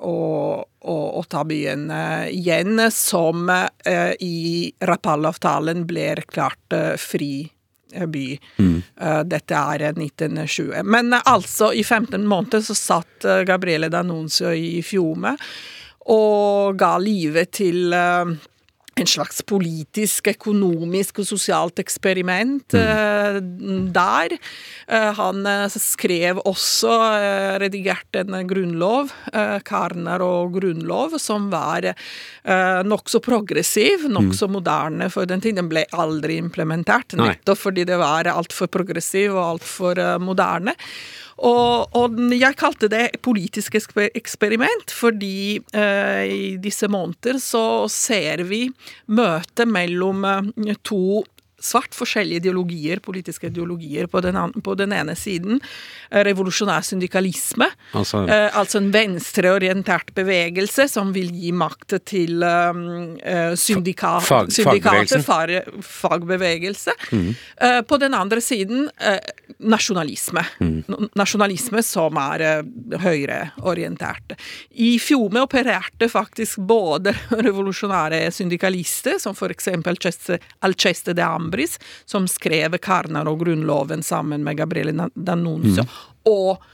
og, og, og ta byen igjen, som eh, i Rapallo-avtalen ble erklært fri by. Eh, dette er eh, 1920. Men eh, altså, i 15 måneder så satt eh, Gabriele D'Annunzio i Fiume og ga livet til eh, en slags politisk, økonomisk og sosialt eksperiment eh, der. Eh, han eh, skrev også, redigerte en grunnlov, Karner og grunnlov, som var uh, nokså progressiv, nokså moderne for den tiden. Den ble aldri implementert, Nei. nettopp fordi det var altfor progressiv og altfor moderne. Og, og jeg kalte det politisk eksperiment, fordi eh, i disse måneder så ser vi møtet mellom eh, to svært forskjellige ideologier, politiske ideologier. På den, an- på den ene siden eh, revolusjonær syndikalisme, Altså- eh, altså en venstreorientert bevegelse som vil gi makt til eh, eh, syndika Fag- syndikater, fag, fagbevegelse. fagbevegelse. Eh, på den andre siden eh, nasjonalisme. Mm. Nasjonalisme som er høyreorientert. I Fjome opererte faktisk både <laughs> revolusjonære syndikalister, som eksempel Alceste de Ambris, som skrev Karnar og Grunnloven sammen med Gabriele Danunzio. Mm. og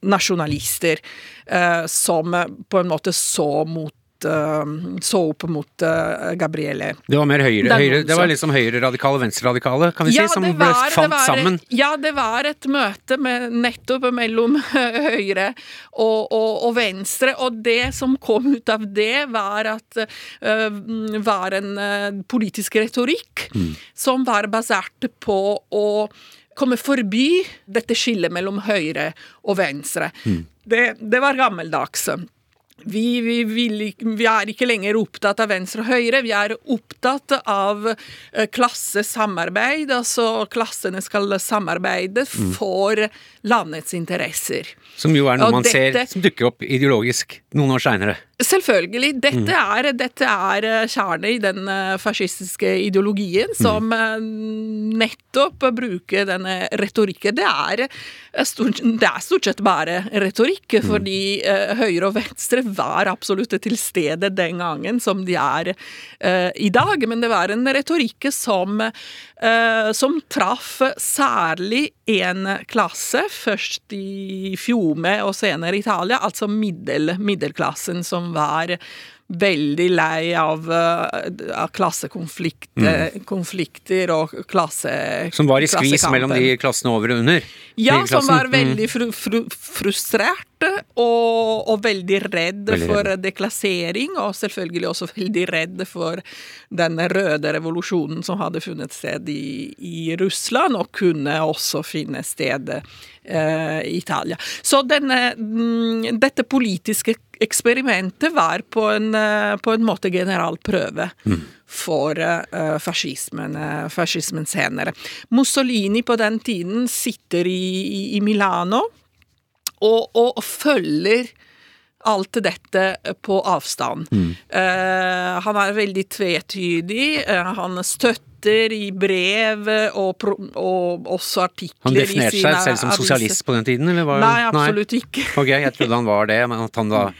nasjonalister eh, som på en måte så mot så opp mot eh, Gabriele Det var mer høyre, høyre Det var liksom høyre-radikale, venstre-radikale, kan vi si, som det ble var- falt var- sammen. Ja, det var et møte med, nettopp mellom <laughs> høyre og, og, og venstre, og det som kom ut av det, var at uh, var en uh, politisk retorikk Mm. som var basert på å komme forbi dette skillet mellom høyre og venstre. Mm. Det, det var gammeldags. Vi, vi, ikke- vi er ikke lenger opptatt av venstre og høyre, vi er opptatt av eh, klassesamarbeid. Altså klassene skal samarbeide Mm. for landets interesser. Som jo er noe Og man ser som dukker opp ideologisk noen år seinere. Selvfølgelig. Dette Mm. er, dette er eh, kjernen i den eh, fascistiske ideologien, Mm. som eh, nettopp bruker denne retorikken. Det er, stort, det er stort sett bare retorikk, Mm. fordi høyre og venstre var absolutt til stede den gangen som de er i dag. Men det var en retorikk som, som traff særlig én klasse, først i Fjome og senere i Italia, altså middel, middelklassen som var veldig lei av, eh, av klassekonflikter mm. og klasse... Som var i skvis mellom de klassene over og under. Ja, som var Mm. veldig fru, fru, frustrert og, og veldig redd Veldig for deklassering, og selvfølgelig også veldig redd for den røde revolusjonen som hadde funnet sted i, i Russland, og kunne også finne sted eh, i Italia. Så denne, mm, dette politiske eksperimentet var på en, eh, på en måte generalprøve for uh, fascismen, eh, fascismen senere. Mussolini på den tiden sitter i, i, i Milano og, og følger alt dette på avstand. Eh, han er veldig tvetydig. eh, han støtter i brev og, pro, og også artikler Han definerte seg selv som sosialist på den tiden, eller var Nei, absolutt ikke. Ok, jeg trodde han var det, men at han da <laughs>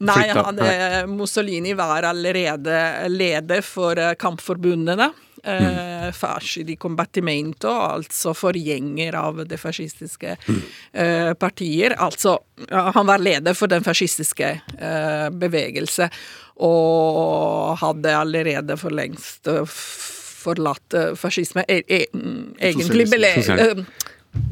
Nei, han, eh, Mussolini var allerede leder for eh, kampforbundene. Mm. Eh, Fasci di combattimento, altså forgjenger av det fascistiske Mm. eh, partier. Altså, han var leder for den fascistiske eh, bevegelse, og hadde allerede for lengst eh, forlatt eh, fascisme. E e egentlig bele...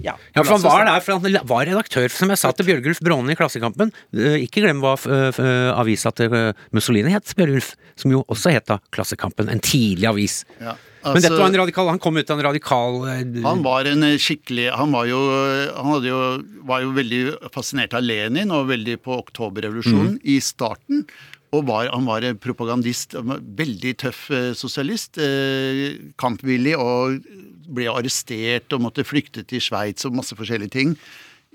Ja, Ja, for han altså, var der, for han var redaktør, som jeg sa til Bjørgulf Brånen i Klassekampen. Eh, Ikke glem hva eh, eh, avisa til Mussolini het, Bjørgulf. Som jo også het da Klassekampen. En tidlig avis. Ja, Men dette altså- var en radikal Han kom ut av en radikal Han var en skikkelig Han var jo, han hadde jo, var jo veldig fascinert av Lenin og veldig på oktoberrevolusjonen i starten. Og var, han var propagandist. Var Veldig tøff eh, sosialist. Eh, kampvillig og ble arrestert og måtte flykte til Sveits og masse forskjellige ting.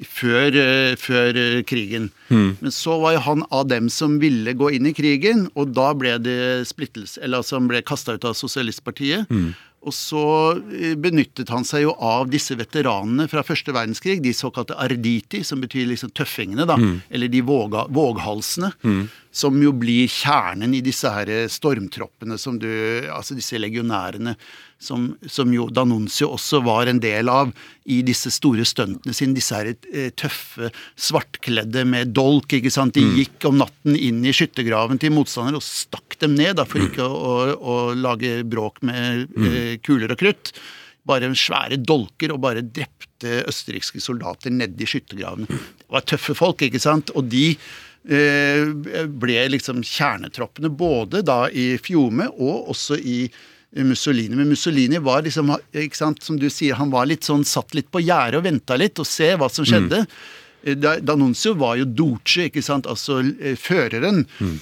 Før, eh, før krigen. krigen. Men så var jo han av dem som ville gå inn i krigen, og da ble det splittelse Eller altså han ble kasta ut av Sosialistpartiet. Og så eh, benyttet han seg jo av disse veteranene fra første verdenskrig, de såkalte arditi, som betyr liksom tøffingene, da. Eller de våga, våghalsene. Som jo blir kjernen i disse her stormtroppene som du Altså disse legionærene som, som jo Danuncio også var en del av i disse store stuntene sine. Disse her eh, tøffe, svartkledde med dolk. ikke sant? De gikk om natten inn i skyttergraven til motstandere og stakk dem ned, da, for ikke å, å, å lage bråk med eh, kuler og krutt. Bare svære dolker og bare drepte østerrikske soldater nedi skyttergravene. Det var tøffe folk, ikke sant? Og de eh, ble liksom kjernetroppene både da i Fiume og også i Mussolini. Men Mussolini var liksom, ikke sant, som du sier, han var litt sånn satt litt på gjerdet og venta litt og se hva som skjedde. Mm. Danuncio var jo Duce, ikke sant, altså eh, føreren. mm.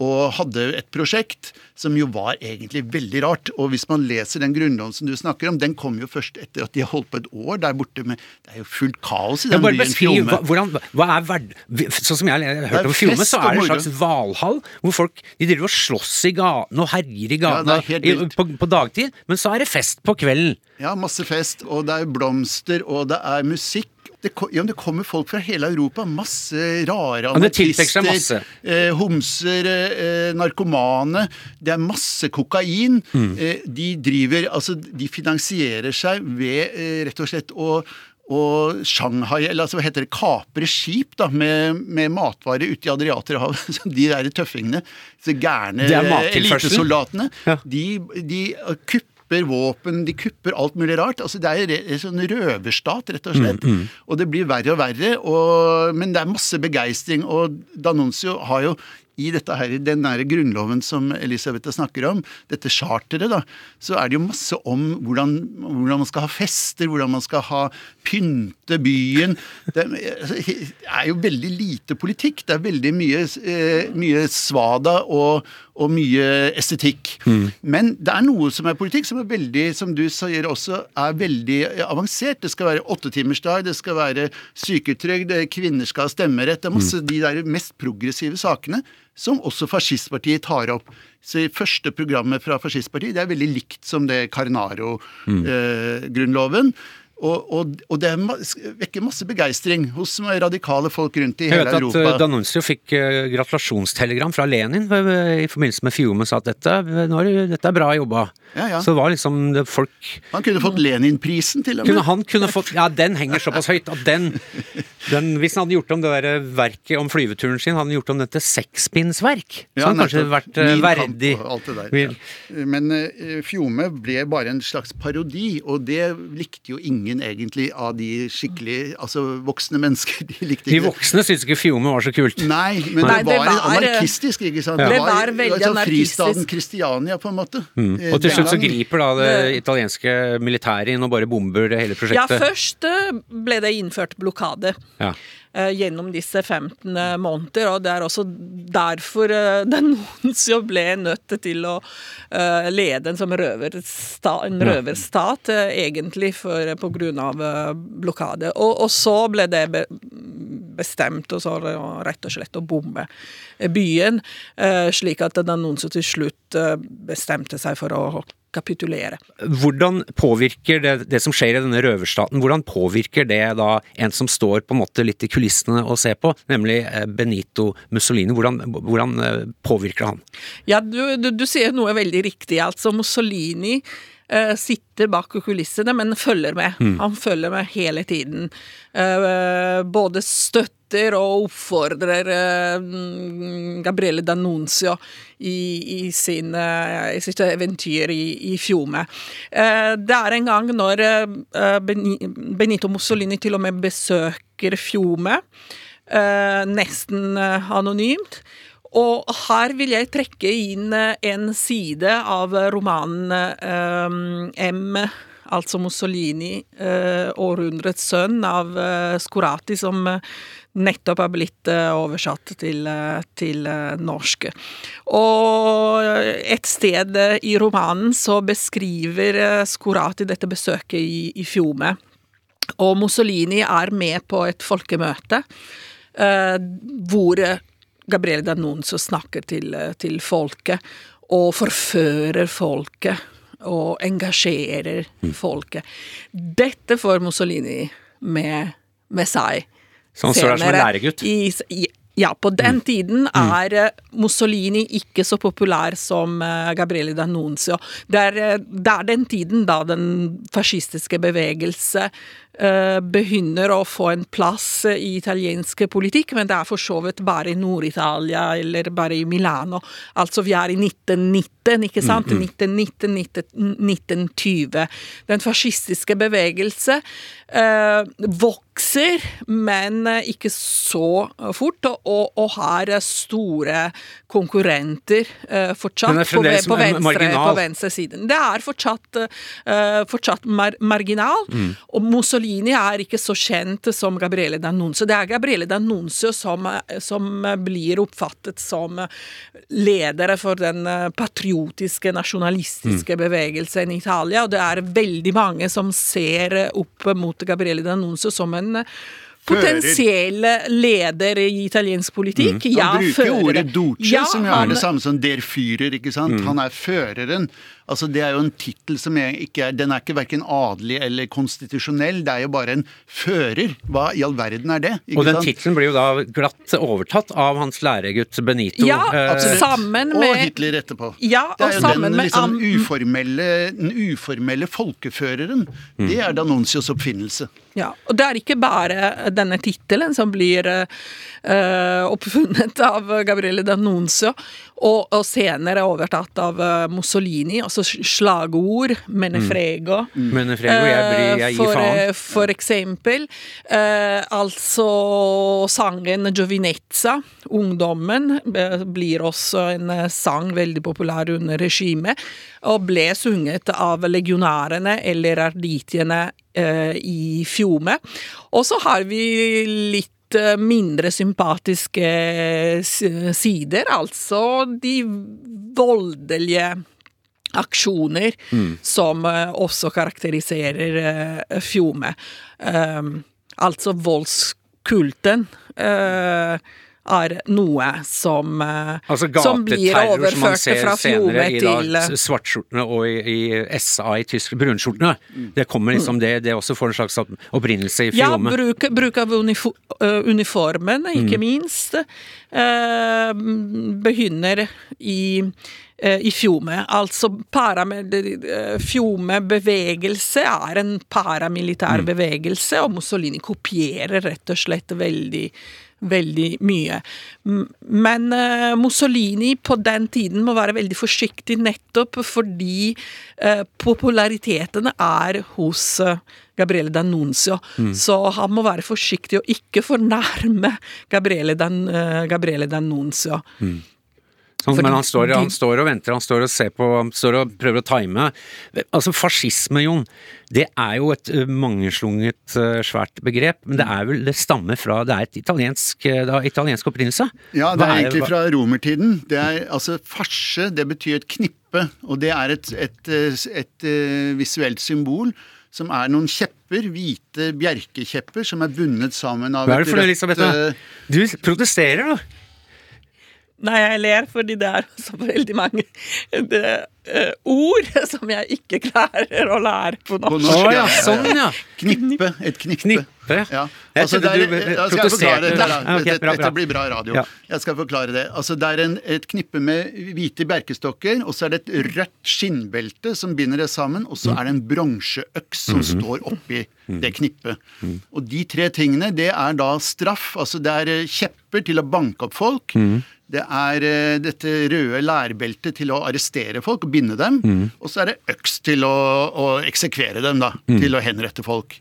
Og hadde et prosjekt som jo var egentlig veldig rart. Og hvis man leser den grunnloven som du snakker om, den kom jo først etter at de har holdt på et år der borte med Det er jo fullt kaos i den byen beskriv Fiume. hva, hvordan, hva er verd... Sånn som jeg har hørt om Fjome, så er det en slags hvalhall hvor folk de driver og slåss i gatene og herjer i Ja, gatene vilt. på, på dagtid, men så er det fest på kvelden. Ja, masse fest, og det er blomster, og det er musikk. Det, ja, det kommer folk fra hele Europa. Masse rare anarkister. seg. Eh, homser, eh, narkomane. Det er masse kokain. Mm. Eh, de driver Altså, de finansierer seg ved eh, rett og slett å og Shanghai, eller altså hva heter det, kapre skip da, med, med matvarer ute i Adriaterhavet. <laughs> De der tøffingene, disse gærne mattilførsel? elitesoldatene, Ja. de, de kupper våpen, de kupper alt mulig rart. Altså Det er en sånn røverstat, rett og slett. Og det blir verre og verre, og, men det er masse begeistring. Og Danuncio har jo i dette her, den nære grunnloven som Elisabeth snakker om, dette charteret, da, så er det jo masse om hvordan, hvordan man skal ha fester, hvordan man skal ha pynte byen. Det er, altså, jo veldig lite politikk. Det er veldig mye, eh, mye svada og, og mye estetikk. Men det er noe som er politikk, som er veldig, som du sier også, er veldig eh, avansert. Det skal være åttetimersdag, det skal være syketrygd, eh, kvinner skal ha stemmerett. Det er masse de der mest progressive sakene som også fascistpartiet tar opp. Så i første programmet fra fascistpartiet, det er veldig likt som det Carnaro-grunnloven. Og, og, og det er vekker masse begeistring hos radikale folk rundt i hele Europa. Jeg vet at Europa. uh, D'Annunzio fikk uh, gratulasjonstelegram fra Lenin i forbindelse med Fiume, sa at dette, er dette er bra jobba. Ja, ja. Så det var liksom det folk Han kunne fått Lenin-prisen til og kunne, med. Han kunne fått Ja, den henger såpass høyt at den, <laughs> den Hvis han hadde gjort om det der verket om flyveturen sin, hadde han gjort om det til sekspinnsverk. Så Ja, han kanskje nettopp. vært verdig. alt det der, ja. Men uh, Fiume ble bare en slags parodi, og det likte jo ingen egentlig av de skikkelig altså voksne mennesker. De likte De ikke De voksne syntes ikke Fiume var så kult. Nei, men Nei, det det var, var- anarkistisk, ikke sant? Det var veldig altså. Fristaden Kristiania, på en måte. Eh, Mm. Og til slutt så griper da det italienske militæret inn og bare bomber det hele prosjektet. Ja, først eh, ble det innført blokade. Ja. Eh, gjennom disse 15 måneder, og det er også derfor <laughs> uh, Denuncio ble nødt til å eh, lede en som røversta, en røverstat, eh, egentlig, for, på grunn av eh, blokade. Og, og så ble det be, bestemt og så eh, rett og slett å bombe eh, byen, eh, slik at Denuncio til slutt eh, bestemte seg for å kapitulere. Hvordan påvirker det, det som skjer i denne røverstaten, hvordan påvirker det da en som står på en måte litt i kulissene og ser på, nemlig eh, Benito Mussolini? Hvordan, hvordan eh, påvirker han? Ja, du, du, du sier noe veldig riktig. Altså, Mussolini eh, sitter bak kulissene, men følger med. Han følger med hele tiden. Uh, både støtter og oppfordrer uh, Gabriele D'Annunzio i, i, sin, i sitt eventyr i, i Fiume. Det er en gang når Benito Mussolini til og med besøker Fiume, nesten anonymt. Og her vil jeg trekke inn eh, en side av romanen eh, M, altså Mussolini, eh, århundrets sønn, av eh, Scorati, som eh, nettopp er blitt oversatt til, til norsk. Og et sted i romanen så beskriver Scorati dette besøket i, i Fiume. Og Mussolini er med på et folkemøte hvor Gabriele D'Annunzio snakker til, til folket og forfører folket og engasjerer folket. Dette får Mussolini med, med seg. Så han står der som en læregutt? I, i, Ja, på den tiden er eh, Mussolini ikke så populær som eh, Gabriele D'Annunzio. Det er, eh, det er den tiden da den fascistiske bevegelse eh, begynner å få en plass i italiensk politikk, men det er for så vidt bare i Nord-Italia eller bare i Milano. Altså vi er i 1919, ikke sant? 1919, 1920. Den fascistiske bevegelse eh, vokser, men eh, ikke så fort, og, og har store konkurrenter eh, fortsatt på, på, venstre, på venstre siden. Det er fortsatt, eh, fortsatt mar marginal, Mm. og Mussolini er ikke så kjent som Gabriele D'Annunzio. Det er Gabriele D'Annunzio som, som blir oppfattet som ledere for den patriotiske, nasjonalistiske Mm. bevegelsen i Italia, og det er veldig mange som ser opp mot Gabriele D'Annunzio som en potensiell leder i italiensk politikk. Mm. Ja, bruker fører. ordet duce, Ja, som er han- det samme som der fyrer'. ikke sant. Mm. Han er føreren. Altså Det er jo en tittel som jeg ikke er Den er ikke verken adelig eller konstitusjonell, det er jo bare en fører. Hva i all verden er det? Ikke Og den tittelen blir jo da glatt overtatt av hans læregutt Benito. Ja, eh, absolutt. Sammen Og Hitler etterpå. Ja, det og er jo sammen den med liksom am- uformelle, den uformelle folkeføreren. Mm. Det er Danonsios oppfinnelse. Ja, og det er ikke bare denne tittelen som blir uh, oppfunnet av Gabriele Danoncio, og, og senere overtatt av Mussolini. Mussolini, altså slagord, menefrego. Mm. Menefrego, jeg, blir, jeg gir faen. eh, for eksempel, eh, altså sangen Giovinezza, ungdommen, eh, blir også en eh, sang veldig populær under regimet, og ble sunget av legionærene eller arditiene eh, i Fjome. Og så har vi litt eh, mindre sympatiske sider, altså de voldelige aksjoner som eh, også karakteriserer uh, Fjome. Um, altså voldskulten eh, er noe som, eh, Altså som blir som overført ser fra Fjome til eh, svartskjortene og i, i SA i Tyskland, brunskjortene. Det kommer liksom det, det også får en slags opprinnelse i Ja, Fjome. bruk, bruk av unifo, eh, uniformen, ikke Mm. minst, eh, begynner i eh, i Fjome. Altså eh, Fjome-bevegelse er en paramilitær Mm. bevegelse, og Mussolini kopierer rett og slett veldig veldig mye. Men uh, Mussolini på den tiden må være veldig forsiktig nettopp fordi uh, populariteten er hos eh, Gabriele D'Annunzio. Så han må være forsiktig og ikke fornærme Gabriele, Dan, eh, Gabriele D'Annunzio. Sånn, men han står, han står og venter, han står og ser på, han står og prøver å time. Altså fascisme, Jon, det er jo et mangeslunget svært begrep, men det er vel, det stammer fra, det er et italiensk, det har italiensk opprinnelse? Ja, det er, er egentlig fra romertiden. Det er, altså, farse, det betyr et knippe, og det er et, et, et, et eh, visuelt symbol som er noen kjepper, hvite bjerkekjepper, som er bundet sammen av Hva er det for noe, rødt, Elisabeth? eh, Du protesterer, da! Nei, jeg ler fordi det er så veldig mange det, uh, ord som jeg ikke klarer å lære på norsk. På norsk, ja, sånn, ja. Knippe. Et knippe. Knippe. Ja. Jeg Altså, trodde det er, du skal forklare protesterte. det? Ja, Dette, bra, bra. dette blir bra radio. Ja. Jeg skal forklare det. Altså, det er en, et knippe med hvite berkestokker, og så er det et rødt skinnbelte som binder det sammen, og så er det en bronseøks som Mhm. står oppi det knippet. Og de tre tingene, det er da straff. Altså det er eh, kjepper til å banke opp folk. Mhm. Det er eh, dette røde lærbeltet til å arrestere folk og binde dem. Mm. Og så er det øks til å, å eksekvere dem, da. Mm. Til å henrette folk.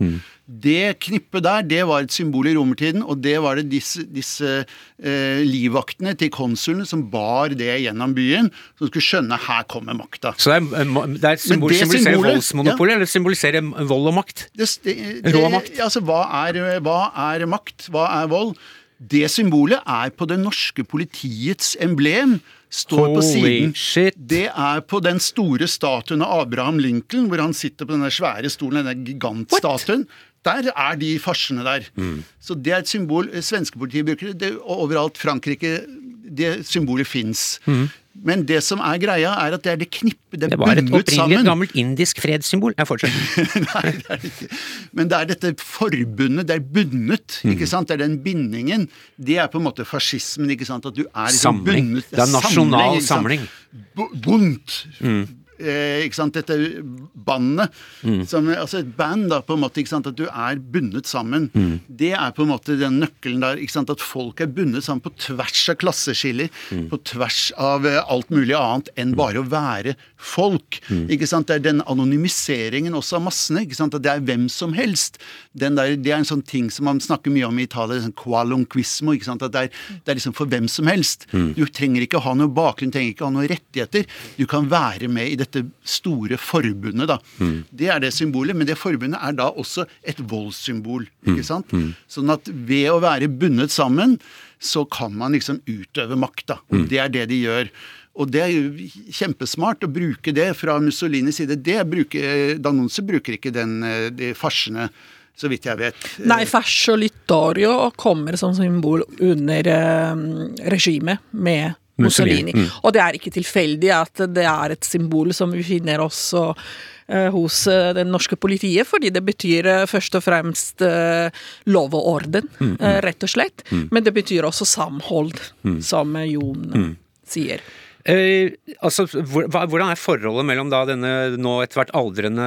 Det knippet der, det var et symbol i romertiden, og det var det disse, disse eh, livvaktene til konsulene som bar det gjennom byen, som skulle skjønne her kommer makta. Så det er, det er et symbol, som symboliserer voldsmonopolet, ja. eller symboliserer vold og makt? Det, det, det, Rå makt. Altså, hva er, hva er makt? Hva er vold? Det symbolet er på det norske politiets emblem. Står på siden. shit. Det er på den store statuen av Abraham Lincoln, hvor han sitter på denne svære stolen, denne gigantstatuen. Der er de farsene der. Mm. Så det er et symbol eh, svenske politiet bruker. Det, og overalt Frankrike Det symbolet fins. Mm. Men det som er greia, er at det er det knippet, det Det var et opprinnelig et gammelt indisk fredssymbol. Jeg fortsetter. <laughs> Nei, det er ikke. Men det er dette forbundet, det er bundet. Mm. ikke sant? Det er den bindingen. Det er på en måte fascismen. ikke sant? At du er liksom Samling. bundet. Det er nasjonal samling. samling. samling. Mm. Eh, ikke sant? Dette bandet. Mm. Som, altså et band, da, på en måte. ikke sant? At du er bundet sammen. Mm. Det er på en måte den nøkkelen der. ikke sant? At folk er bundet sammen på tvers av klasseskiller. Mm. På tvers av eh, alt mulig annet enn bare å være folk. Mm. ikke sant? Det er den anonymiseringen også av massene. ikke sant? At det er hvem som helst. Den der, det er en sånn ting som man snakker mye om i Italia. sånn qualunquismo, ikke sant? At det er, det er liksom for hvem som helst. Du trenger ikke ha noe bakgrunn, trenger ikke ha noen rettigheter. Du kan være med i dette store forbundet. da. Det er det symbolet, men det forbundet er da også et voldssymbol. ikke sant? Sånn at ved å være bundet sammen, så kan man liksom utøve makt. da. Og det er det de gjør. Og det er jo kjempesmart å bruke det fra Mussolinis side. Det bruker, Danunzi bruker ikke den, eh, de farsene, så vidt jeg vet. Nei, Fascio Littorio kommer som symbol under eh, regimet med Mussolini, Mussolini. Og det er ikke tilfeldig at det er et symbol som vi finner også eh, hos eh, det norske politiet, fordi det betyr eh, først og fremst lov og orden, eh, rett og slett. Men det betyr også samhold, som eh, Jon sier. Eh, altså, Hvordan er forholdet mellom da denne nå etter hvert aldrende,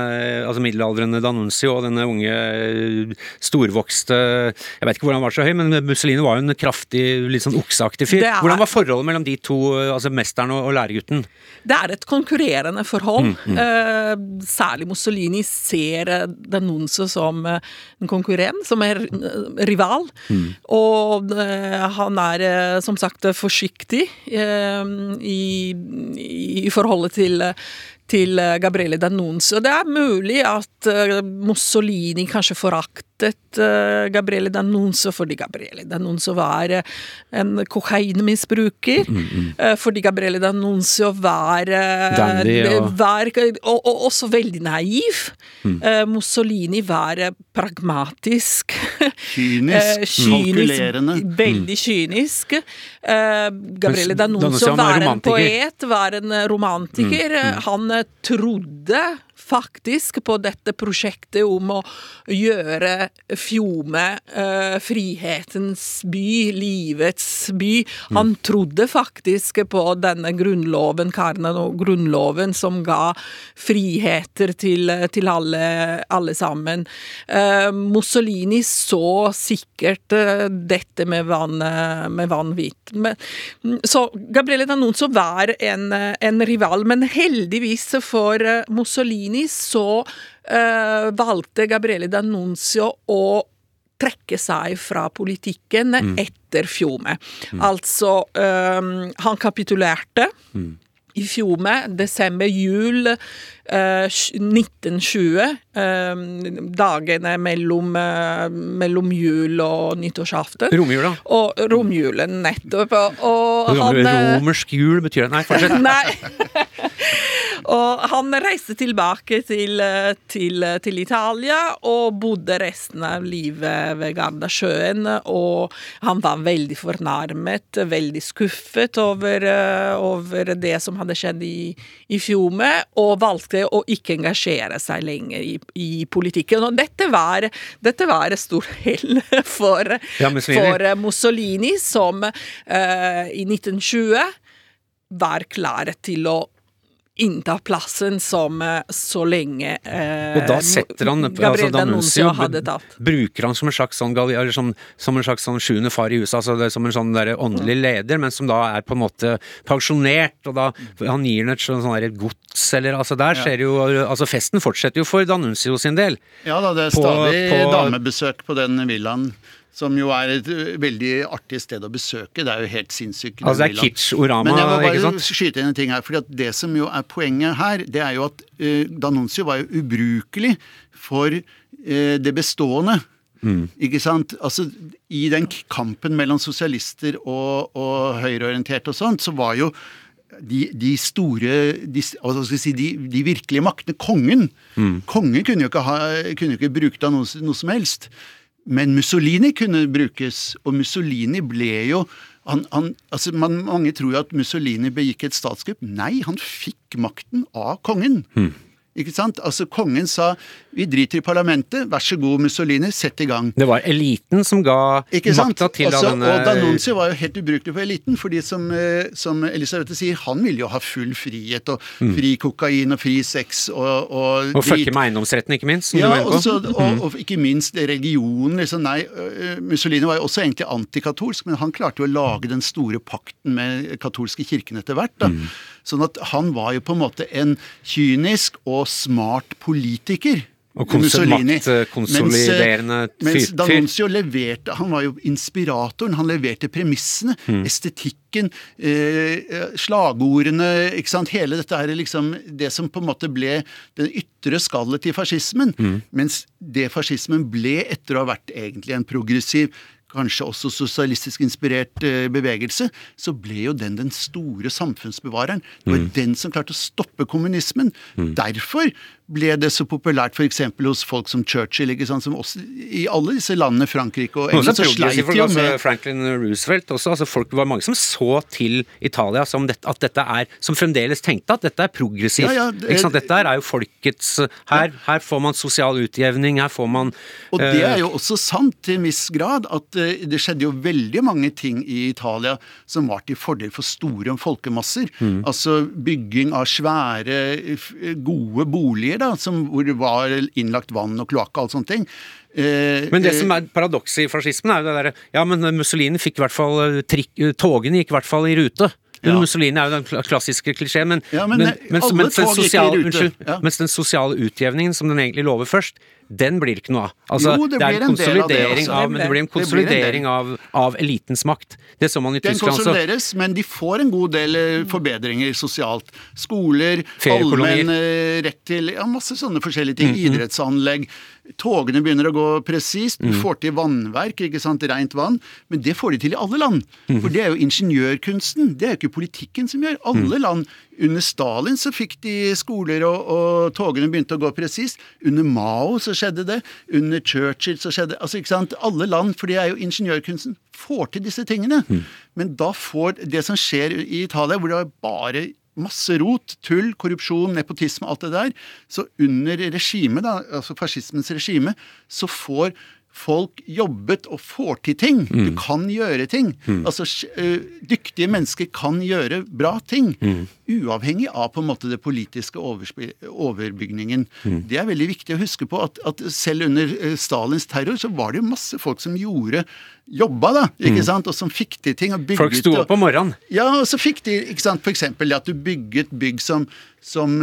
altså middelaldrende Danuncio og denne unge, eh, storvokste Jeg vet ikke hvordan han var så høy, men Mussolini var jo en kraftig, litt sånn okseaktig fyr. Er- Hvordan var forholdet mellom de to, eh, altså mesteren og, og læregutten? Det er et konkurrerende forhold. Eh, særlig Mussolini ser Danuncio som eh, en konkurrent, som er rival. rival. Og eh, han er eh, som sagt forsiktig eh, i, forholdet til til Gabriele Danunzio. Det er mulig at eh, Mussolini kanskje foraktet eh, Gabriele D'Annunzio fordi Gabriele D'Annunzio var eh, en kokainmisbruker. eh, Fordi Gabriele D'Annunzio var, Dandy og- var og, og også veldig naiv. Eh, Mussolini var pragmatisk. Kynisk, <laughs> Eh, kynisk, kalkulerende. Veldig kynisk. Eh, Gabriele D'Annunzio var var en poet, var en romantiker. Han eh, trodde faktisk på dette prosjektet om å gjøre Fjome eh, frihetens by, livets by. Han trodde faktisk på denne grunnloven, Karnano-grunnloven, som ga friheter til, til alle, alle sammen. Eh, Mussolini så sikkert eh, dette med, vann, eh, med vanvitt. Men, så Gabriele D'Annunzio var en, eh, en rival, men heldigvis for eh, Mussolini så eh, valgte Gabriele D'Annunzio å trekke seg fra politikken etter Fjome. Altså, eh, han kapitulerte i Fjome, desember, jul eh, 1920. eh, dagene mellom, eh, mellom jul og nyttårsaften. Romjula? Og romjulen, nettopp. Og, og han eh, Romersk jul betyr det Nei, fortsett. <laughs> Nei. <laughs> og han reiste tilbake til, eh, til, til Italia og bodde resten av livet ved Gardasjøen. Og han var veldig fornærmet, veldig skuffet over, eh, over det som hadde skjedd i, i Fjome, og valgte å ikke engasjere seg lenger i, i politikken. Og dette var, dette var et stort hell <laughs> for, Ja, Mussolini. for Mussolini, som uh, i 1920 var klar til å innta plassen som eh, så lenge eh, Og da setter han altså Gabriel tatt. Bruker han som en slags sånn, eller som, som en slags sånn sjuende far i huset, altså det, som en sånn der åndelig leder, men som da er på en måte pensjonert, og da han gir han et sånn, sånn der gods, eller altså der skjer jo Altså festen fortsetter jo for Danuncio sin del. Ja da, det er På- stadig på- damebesøk på den villaen. Som jo er et veldig artig sted å besøke. Det er jo helt sinnssykt. Altså det er kitsch-orama, Men jeg må bare skyte inn en ting her. For Det som jo er poenget her, det er jo at uh, Danuncio var jo ubrukelig for uh, det bestående. Mm. Ikke sant? Altså, I den kampen mellom sosialister og, og høyreorienterte og sånt, så var jo de, de store de, skal si, de, de virkelige maktene, kongen Mm. Kongen kunne jo ikke, ha, kunne ikke bruke det av noe, noe som helst. Men Mussolini kunne brukes, og Mussolini ble jo han, han, altså man, mange tror jo at Mussolini begikk et statskupp. Nei, han fikk makten av kongen. Ikke sant? Altså Kongen sa vi driter i parlamentet, vær så god Mussolini, sett i gang. Det var eliten som ga makta til Også, av denne Og D'Annunzio var jo helt ubrukelig for eliten, fordi som, eh, som Elisabeth sier, han ville jo ha full frihet og fri kokain og fri sex og, og, Mm. Og fucke med eiendomsretten, ikke minst. Ja, også, og, og ikke minst religionen. Liksom, nei, Mussolini var jo også egentlig antikatolsk, men han klarte jo å lage den store pakten med katolske kirken etter hvert. Da. Mm. Sånn at han var jo på en måte en kynisk og smart politiker. Og maktkonsoliderende Mens, eh, mens Danuncio leverte Han var jo inspiratoren. Han leverte premissene, Mm. estetikken, eh, slagordene ikke sant? Hele dette er liksom det som på en måte ble det ytre skallet til fascismen. Mm. Mens det fascismen ble etter å ha vært egentlig en progressiv Kanskje også sosialistisk inspirert eh, bevegelse, så ble jo den den store samfunnsbevareren. Det var Mm. den som klarte å stoppe kommunismen. Derfor ble det så populært f.eks. hos folk som Churchill, ikke sant? som også i alle disse landene, Frankrike og England, så sleit jo altså med Franklin Roosevelt også. Altså folk, var mange som så til Italia som det, at dette er Som fremdeles tenkte at dette er progressivt. Ja, ja, det- ikke sant? Dette er jo folkets her, her får man sosial utjevning, her får man Og det eh, er jo også sant til en viss grad, at eh, det skjedde jo veldig mange ting i Italia som var til fordel for store folkemasser. Mm. Altså bygging av svære, gode boliger, da, som, hvor det var innlagt vann og kloakk og alt sånne ting. Eh, Men det eh, som er paradokset i fascismen, er jo det derre Ja, men Mussolini fikk i hvert fall eh, trikk, eh, Togene gikk i hvert fall i rute. Ja. Mussolini er jo den klassiske klisjeen, men, Ja, men, men, eh, mens, mens, den sosiale, unnskyld, Ja. mens den sosiale utjevningen som den egentlig lover først, den blir ikke noe av. Altså, Jo, det er blir en en av av, men det blir en konsolidering blir en av, av elitens makt. Det så man i Den Tyskland også. konsolideres, men de får en god del eh, forbedringer sosialt. Skoler, allmenn eh, rett til ja, masse sånne forskjellige ting. Mm, Idrettsanlegg. Togene begynner å gå presist. Du Mm. får til vannverk, ikke sant, rent vann. Men det får de til i alle land. Mm. For det er jo ingeniørkunsten. Det er jo ikke politikken som gjør. Alle Mm. land. Under Stalin så fikk de skoler, og, og togene begynte å gå presist. Under Mao så skjedde det. Under Churchill så skjedde Altså, ikke sant. Alle land, for det er jo ingeniørkunsten, får til disse tingene. Men da får det som skjer i Italia, hvor det er bare masse rot, tull, korrupsjon, nepotisme, alt det der. Så under regimet, da, altså fascismens regime, så får folk jobbet og får til ting. Du kan gjøre ting. Altså Dyktige mennesker kan gjøre bra ting. Uavhengig av på en måte det politiske overbygningen. Det er veldig viktig å huske på at, at selv under Stalins terror så var det jo masse folk som gjorde jobba, da. ikke sant? Og som fikk til ting. og bygget Folk sto opp om morgenen. ja, og så fikk de ikke sant, eksempel at du bygget bygg som, som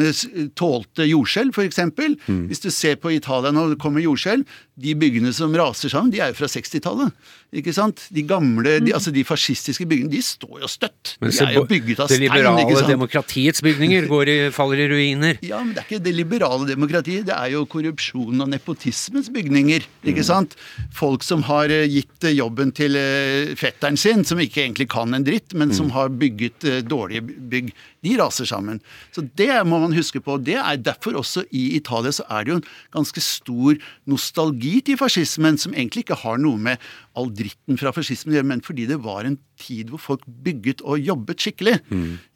tålte jordskjelv, for eksempel. Hvis du ser på Italia når det kommer jordskjelv, de byggene som raser sammen, de er jo fra 60-tallet. Ikke sant? De gamle, de, altså de fascistiske bygningene, de står jo støtt. De er jo bygget av det stein, liberale ikke sant? demokratiets bygninger <laughs> går i, faller i ruiner. Ja, men det er ikke det liberale demokratiet, det er jo korrupsjonen og nepotismens bygninger. ikke sant? Folk som har eh, gitt eh, jobben til eh, fetteren sin, som ikke egentlig kan en dritt, men som har bygget dårlige bygg, de raser sammen. Så det må man huske på. Det er derfor også i Italia så er det jo en ganske stor nostalgi til fascismen, som egentlig ikke har noe med all dritten fra fascismen å gjøre, men fordi det var en tid hvor folk bygget og jobbet skikkelig.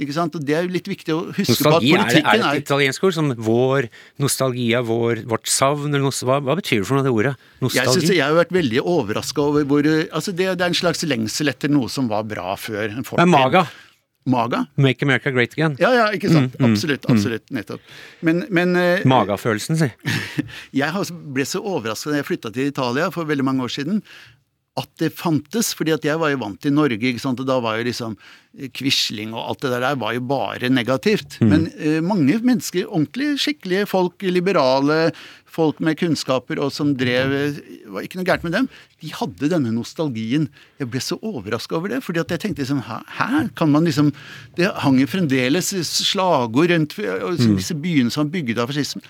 Ikke sant? Og det er jo litt viktig å huske Nostalgi, på at politikken er Er det et italiensk ord? Som vår nostalgia, vår, vårt savn, eller noe, hva, hva betyr det for noe, det ordet? Jeg, synes, jeg har vært veldig overraska over hvor altså det, det er en slags lengsel etter noe som var bra før. En fortid. er maga. Maga? Make America Great Again. Ja, ja, ikke sant. Mm, Absolutt. absolutt, Nettopp. Men, men eh, Magafølelsen, si. <laughs> jeg ble så overraska da jeg flytta til Italia for veldig mange år siden. At det fantes, fordi at jeg var jo vant til Norge, ikke sant? og da var jo liksom eh, Quisling og alt det der var jo bare negativt. Men uh, mange mennesker, ordentlig skikkelige folk, liberale folk med kunnskaper og som drev Det var ikke noe gærent med dem. De hadde denne nostalgien. Jeg ble så overraska over det, fordi at jeg tenkte liksom Hæ? Kan man liksom Det hang jo fremdeles slagord rundt og disse byene som var bygget av fascismen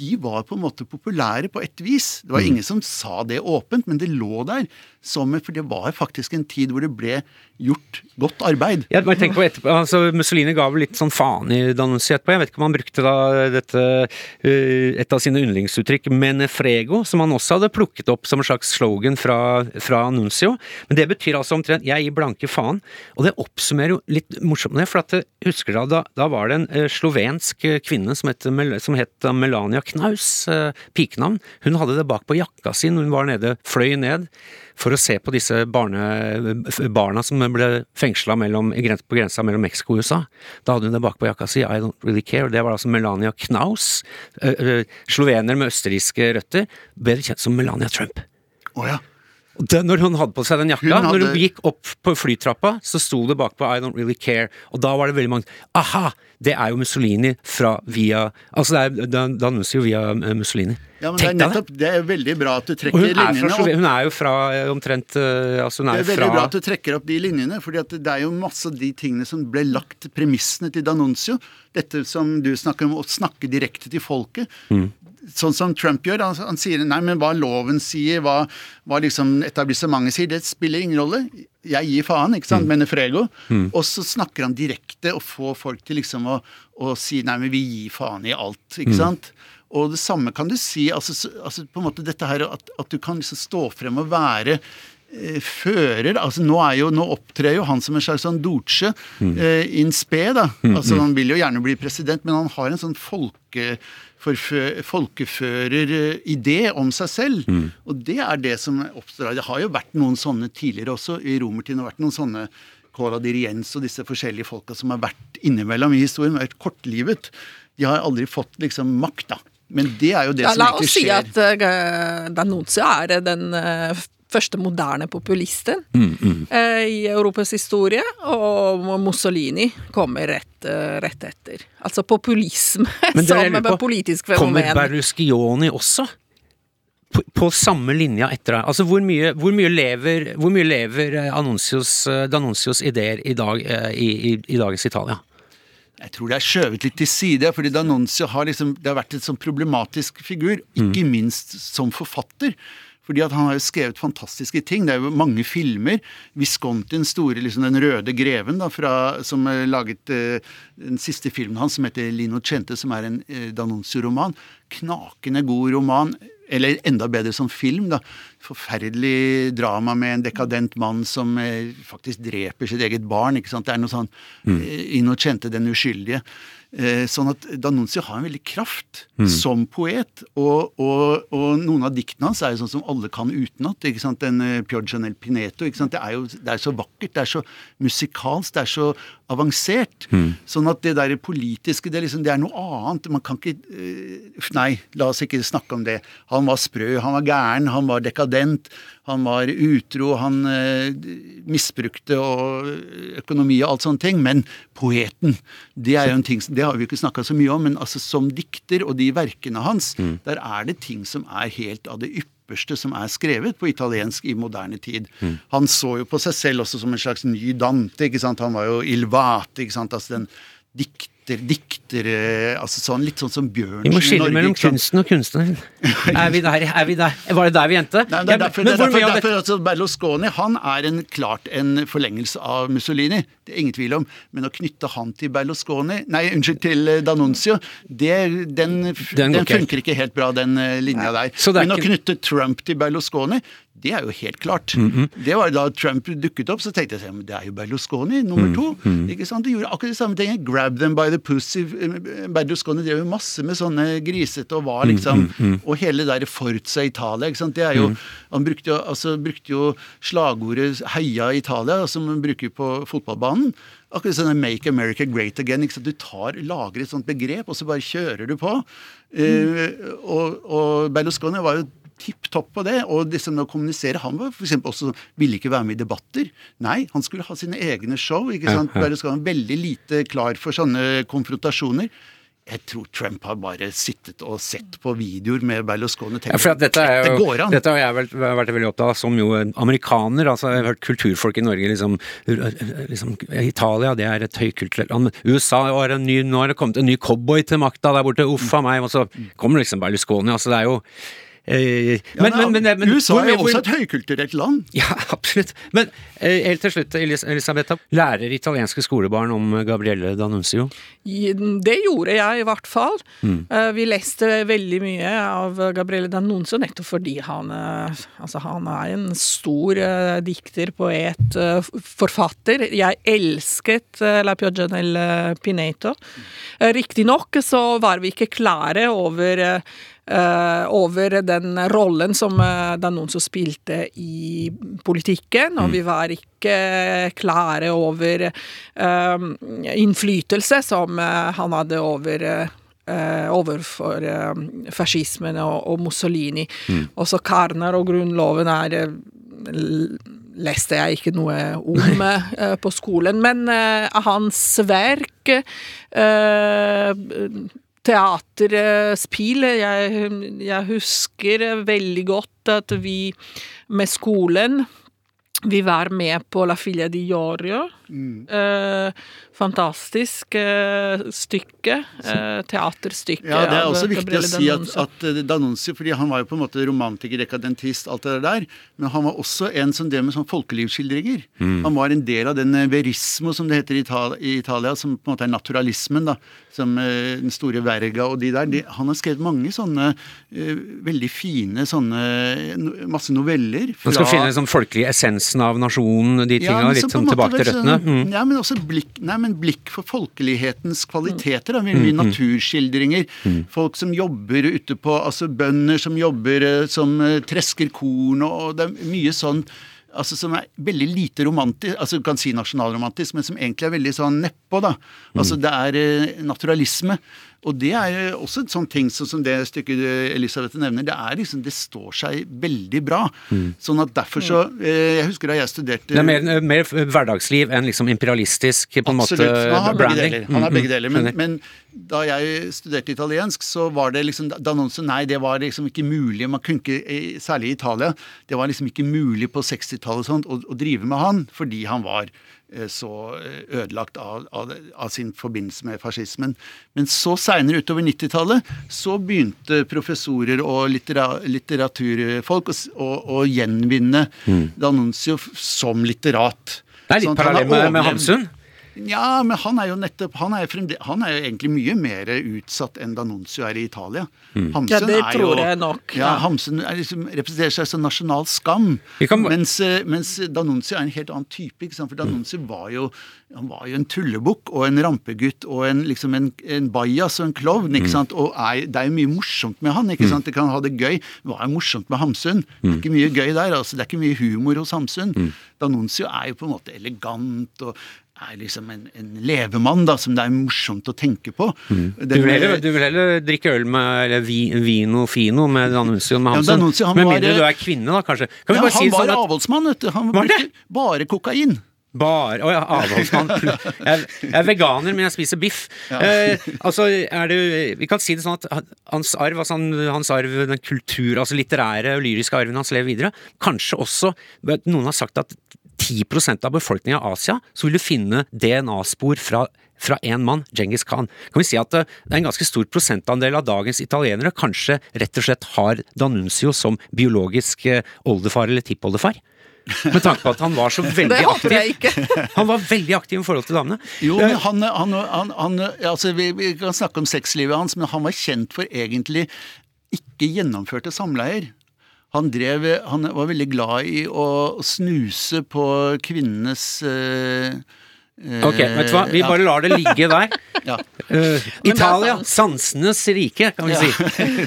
de var på en måte populære på et vis. Det var ingen som sa det åpent, men det lå der. Som, for det var faktisk en tid hvor det ble gjort godt arbeid. Jeg bare tenk på etterpå, altså Mussolini ga vel litt sånn faen i dannelse etterpå. Jeg vet ikke om han brukte da dette eh, et av sine yndlingsuttrykk, menefrego, som han også hadde plukket opp som en slags slogan fra, fra Annuncio. Men det betyr altså omtrent 'jeg gir blanke faen'. Og det oppsummerer jo litt morsomt det, for at eh, husker du da, da var det en eh, slovensk kvinne som het, som het Melania Knaus, pikenavn. Hun hadde det bak på jakka si når hun var nede, fløy ned for å se på disse barne, barna som ble fengsla på grensa mellom Mexico og USA. Da hadde hun det bakpå jakka si, I don't really care. Det var altså Melania Knaus, slovener med østerrikske røtter, bedre kjent som Melania Trump. Oh, ja. Det, når hun hadde på seg den jakka, hun hadde... når hun gikk opp på flytrappa, så sto det bakpå I don't really care, og da var det veldig mange Aha! Det er jo Mussolini fra via Altså det er Danuncio via eh, Mussolini. Ja, men det er, nettopp, det er veldig bra at du trekker linjene opp. Hun er jo fra eh, omtrent uh, altså Det er, er veldig fra... bra at du trekker opp de linjene, for det er jo masse av de tingene som ble lagt premissene til Danuncio. Dette som du snakker om, å snakke direkte til folket. Mm sånn som Trump gjør. Han, han, sier nei, men hva loven sier, hva, hva liksom etablissementet sier, det spiller ingen rolle. Jeg gir faen, ikke sant, mm. mener Frego. Mm. Og så snakker han direkte og får folk til liksom å, å, si nei, men vi gir faen i alt, ikke mm. sant. Og det samme kan du si, altså, altså på en måte dette her at, at du kan liksom stå frem og være eh, fører altså nå, jo, nå, opptrer jo han som en slags sånn Doce mm. eh, in spe. da, mm, altså mm. Han vil jo gjerne bli president, men han har en sånn folke folkeføreridé om seg selv. Mm. Og det er det som oppstår. Det har jo vært noen sånne tidligere også. I romertiden har det vært noen sånne Cola Diriens og disse forskjellige folka som har vært innimellom i historien, vært kortlivet. De har aldri fått liksom makt, da. Men det er jo det ja, som egentlig skjer. La oss si at uh, Danuncia er den uh, første moderne populisten mm, mm. Eh, i Europas historie, og Mussolini kommer rett, eh, rett etter. Altså populisme <laughs> som politisk fenomen. Kommer Berlusconi også? På, på, samme linja etter deg. Altså, hvor mye, hvor mye lever, hvor mye lever eh, D'Annunzios ideer i, dag, i, i, i dagens Italia? Jeg tror det er skjøvet litt til side, fordi D'Annunzio har liksom, det har vært en sånn problematisk figur, ikke mm. minst som forfatter. Fordi at han har jo skrevet fantastiske ting. Det er jo mange filmer. Viscontins store, liksom den røde greven, da, fra, som laget uh, den siste filmen hans, som heter Linocente, som er en uh, Danunzio-roman. Knakende god roman. Eller enda bedre som film. da. Forferdelig drama med en dekadent mann som uh, faktisk dreper sitt eget barn. ikke sant? Det er noe sånn mm. Innocente, den uskyldige. Eh, sånn at Danunzio har en veldig kraft mm. som poet. Og, og, og, noen av diktene hans er jo sånn som alle kan utenat. Den uh, Pioggia nel Pineto. Det er jo det er så vakkert, det er så musikalsk, det er så avansert. Mm. Sånn at det der politiske, det er, liksom, det er noe annet. Man kan ikke uh, Nei, la oss ikke snakke om det. Han var sprø, han var gæren, han var dekadent. Han var utro, han eh, misbrukte og økonomi og alt sånne ting. Men poeten, det er jo en ting, det har vi ikke snakka så mye om, men altså som dikter og de verkene hans, mm. der er det ting som er helt av det ypperste som er skrevet på italiensk i moderne tid. Mm. Han så jo på seg selv også som en slags ny Dante. ikke sant? Han var jo ilvate, ikke sant? altså den dikt dikter, diktere altså sånn, Litt sånn som Bjørnsen Vi må skille mellom kunsten og kunstneren. <laughs> er vi der? Er vi der? Var det der vi endte? Nei, det er derfor, det er derfor, derfor altså, Berlusconi han er en, klart en forlengelse av Mussolini. Det er ingen tvil om. Men å knytte han til Berlusconi Nei, unnskyld, til Danuncio, det, den, den, den funker ikke helt bra, den eh, linja der. Men å knytte Trump til Berlusconi, det er jo helt klart. Mm -hmm. Det var Da Trump dukket opp, så tenkte jeg at det er jo Berlusconi nummer mm, to. Mm -hmm. ikke sant? De gjorde akkurat det samme tingene. Grab them by the pussy. Berlusconi drev jo masse med sånne grisete og var liksom mm, Og hele det der Forza Italia. ikke sant? Det er jo, Han brukte jo, altså, brukte jo slagordet 'Heia Italia', som man bruker på fotballbanen. Akkurat sånn 'Make America Great Again'. ikke sant? Du tar, lager et sånt begrep, og så bare kjører du på. Uh, og, og Berlusconi var jo tipp topp på det. Og liksom å kommunisere Han var for også ville ikke være med i debatter. Nei, han skulle ha sine egne show. ikke sant? Bare skal han veldig lite klar for sånne konfrontasjoner. jeg tror Trump har bare sittet og sett på videoer med Berlusconi og tenkt Ja, for at dette, det jo, går an. dette har jeg vært, vært veldig opptatt av som jo amerikaner. altså Jeg har hørt kulturfolk i Norge liksom, liksom Italia det er et høykulturelt land. USA er en ny, nå har det kommet en ny cowboy til makta der borte. Uff a meg. Og så kommer liksom Berlusconi. altså det er jo eh, Ja, men, men- USA er jo også et høykulturelt land. Ja, <laughs> absolutt. Men eh, helt til slutt, Elis Elisabetta. Lærer italienske skolebarn om Gabrielle Danunzio? Det gjorde jeg i hvert fall. Mm. Eh, Vi leste veldig mye av Gabrielle Danunzio nettopp fordi han, eh, altså han er en stor uh, dikter, poet, uh, forfatter. Jeg elsket uh, La Pioggia del Pineto. Riktignok så var vi ikke klare over over den rollen som uh, som spilte i politikken, og vi var ikke klare over eh, innflytelse som eh, han hadde over eh, overfor eh, fascismen og, Mussolini. Mussolini. Også Karner og Grunnloven er eh, leste jeg ikke noe om <laughs> eh, på skolen, men eh, hans verk Teaterspill. Jeg, jeg husker veldig godt at vi med skolen vi var med på La Figlia di Iorio. Eh, fantastisk eh, stykke. Eh, teaterstykke. Ja, Det er av også viktig å si at, D'Annunzio. at eh, fordi han var jo på en måte romantiker, dekadentist, alt det der, men han var også en som drev med sånn folkelivsskildringer. Han var en del av den eh, verismo, som det heter i Italia, i Italia som på en måte er naturalismen, da, som eh, den store Verga og de der. De, han har skrevet mange sånne eh, veldig fine sånne no- masse noveller. Man skal finne den sånn folkelige essensen av nasjonen, de tingene, ja, litt sånn tilbake til sånn- røttene. Mm. Ja, men også blikk, nei, men blikk for folkelighetens kvaliteter. Da. Mye naturskildringer. Folk som jobber ute på Altså bønder som jobber eh, som eh, tresker korn, og, og det er mye sånn Altså Som er veldig lite romantisk, altså du kan si nasjonalromantisk, men som egentlig er veldig sånn nedpå. da. Altså Det er eh, naturalisme. Og det er eh, også en sånn ting sånn som det stykket eh, Elisabeth nevner. Det er liksom, det står seg veldig bra. Sånn at derfor så eh, Jeg husker da jeg studerte Det er mer, mer hverdagsliv enn liksom imperialistisk på en Absolutt. måte Han har begge branding. deler. Han har Mm, begge mm, deler. Men, men da jeg studerte italiensk, så var det liksom D'Annonso Nei, det var liksom ikke mulig. Man kunne ikke, eh, særlig i Italia, det var liksom ikke mulig på 60-tallet sånt å, å drive med han fordi han var eh, så eh, ødelagt av, av, av sin forbindelse med fascismen. Men så seinere utover 90-tallet så begynte professorer og littera, litteraturfolk å, å, å gjenvinne D'Annunzio f- som litterat. Mm. Det er litt sånn parallell med, med Hamsun. Ja, men han er jo nettopp Han er han er jo egentlig mye mer utsatt enn Danuncio er i Italia. Hamsun Ja, det er tror jo, jeg nok, Ja, ja. Hamsun er liksom, representerer seg som nasjonal skam. Kan- Mens, eh, mens Danuncio er en helt annen type. Ikke sant? For D'Annunzio var jo han var jo en tullebukk og en rampegutt og en, liksom en, en bajas og en klovn. ikke sant? Og er, det er jo mye morsomt med han. ikke sant? Det kan ha det gøy. Hva er morsomt med Hamsun? Det er ikke mye gøy der. altså. Det er ikke mye humor hos Hamsun. D'Annunzio er jo på en måte elegant og er liksom en, en levemann da, som det er morsomt å tenke på. Du vil, heller, du vil heller drikke øl med eller vi, vino fino med Danuncio enn med Ja, Hamsun? Han med mindre du er kvinne, da, kanskje. Kan vi ja, si han det var sånn at avholdsmann, vet du. Han brukte bare kokain. Bare Å ja, avholdsmann. <laughs> Jeg, jeg er veganer, men jeg spiser biff. Eh, altså, er det Vi kan si det sånn at hans arv, altså hans arv, den kultur, altså litterære og lyriske arven hans lever videre. Kanskje også Noen har sagt at 10% av befolkningen av Asia, så vil du finne DNA-spor fra fra én mann, Djengis Khan. Kan vi si at eh, det er en ganske stor prosentandel av dagens italienere kanskje rett og slett har Danuncio som biologisk eh, oldefar eller tippoldefar? Med tanke på at han var så <laughs> veldig Det håper jeg aktiv. ikke. Han var veldig aktiv i forhold til damene. Jo, Eh, men han, han, han, han altså vi, vi kan snakke om sexlivet hans, men han var kjent for egentlig ikke gjennomførte samleier. Han, drev, han var veldig glad i å snuse på kvinnenes eh, Ok, vet du hva, vi ja, bare lar det ligge der. <laughs> ja. Eh, er Italia, sansenes rike, kan vi si.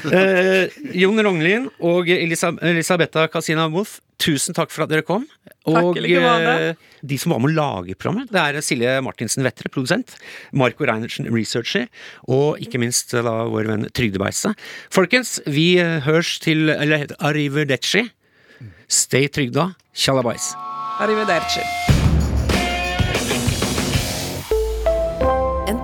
Uh, Jon Rognlien og Elisa, Elisabetta Casina Wolff, tusen takk for at dere kom. Og eh, de som var med å lage programmet, det er Silje Martinsen Vettre, produsent. Marco Reinertsen, researcher. Og ikke minst eh, da vår venn Trygdebeise. Folkens, vi eh, hørs til Eller arrivederci. Stay trygda. Tjalabais. Arrivederci.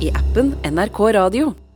i appen NRK Radio.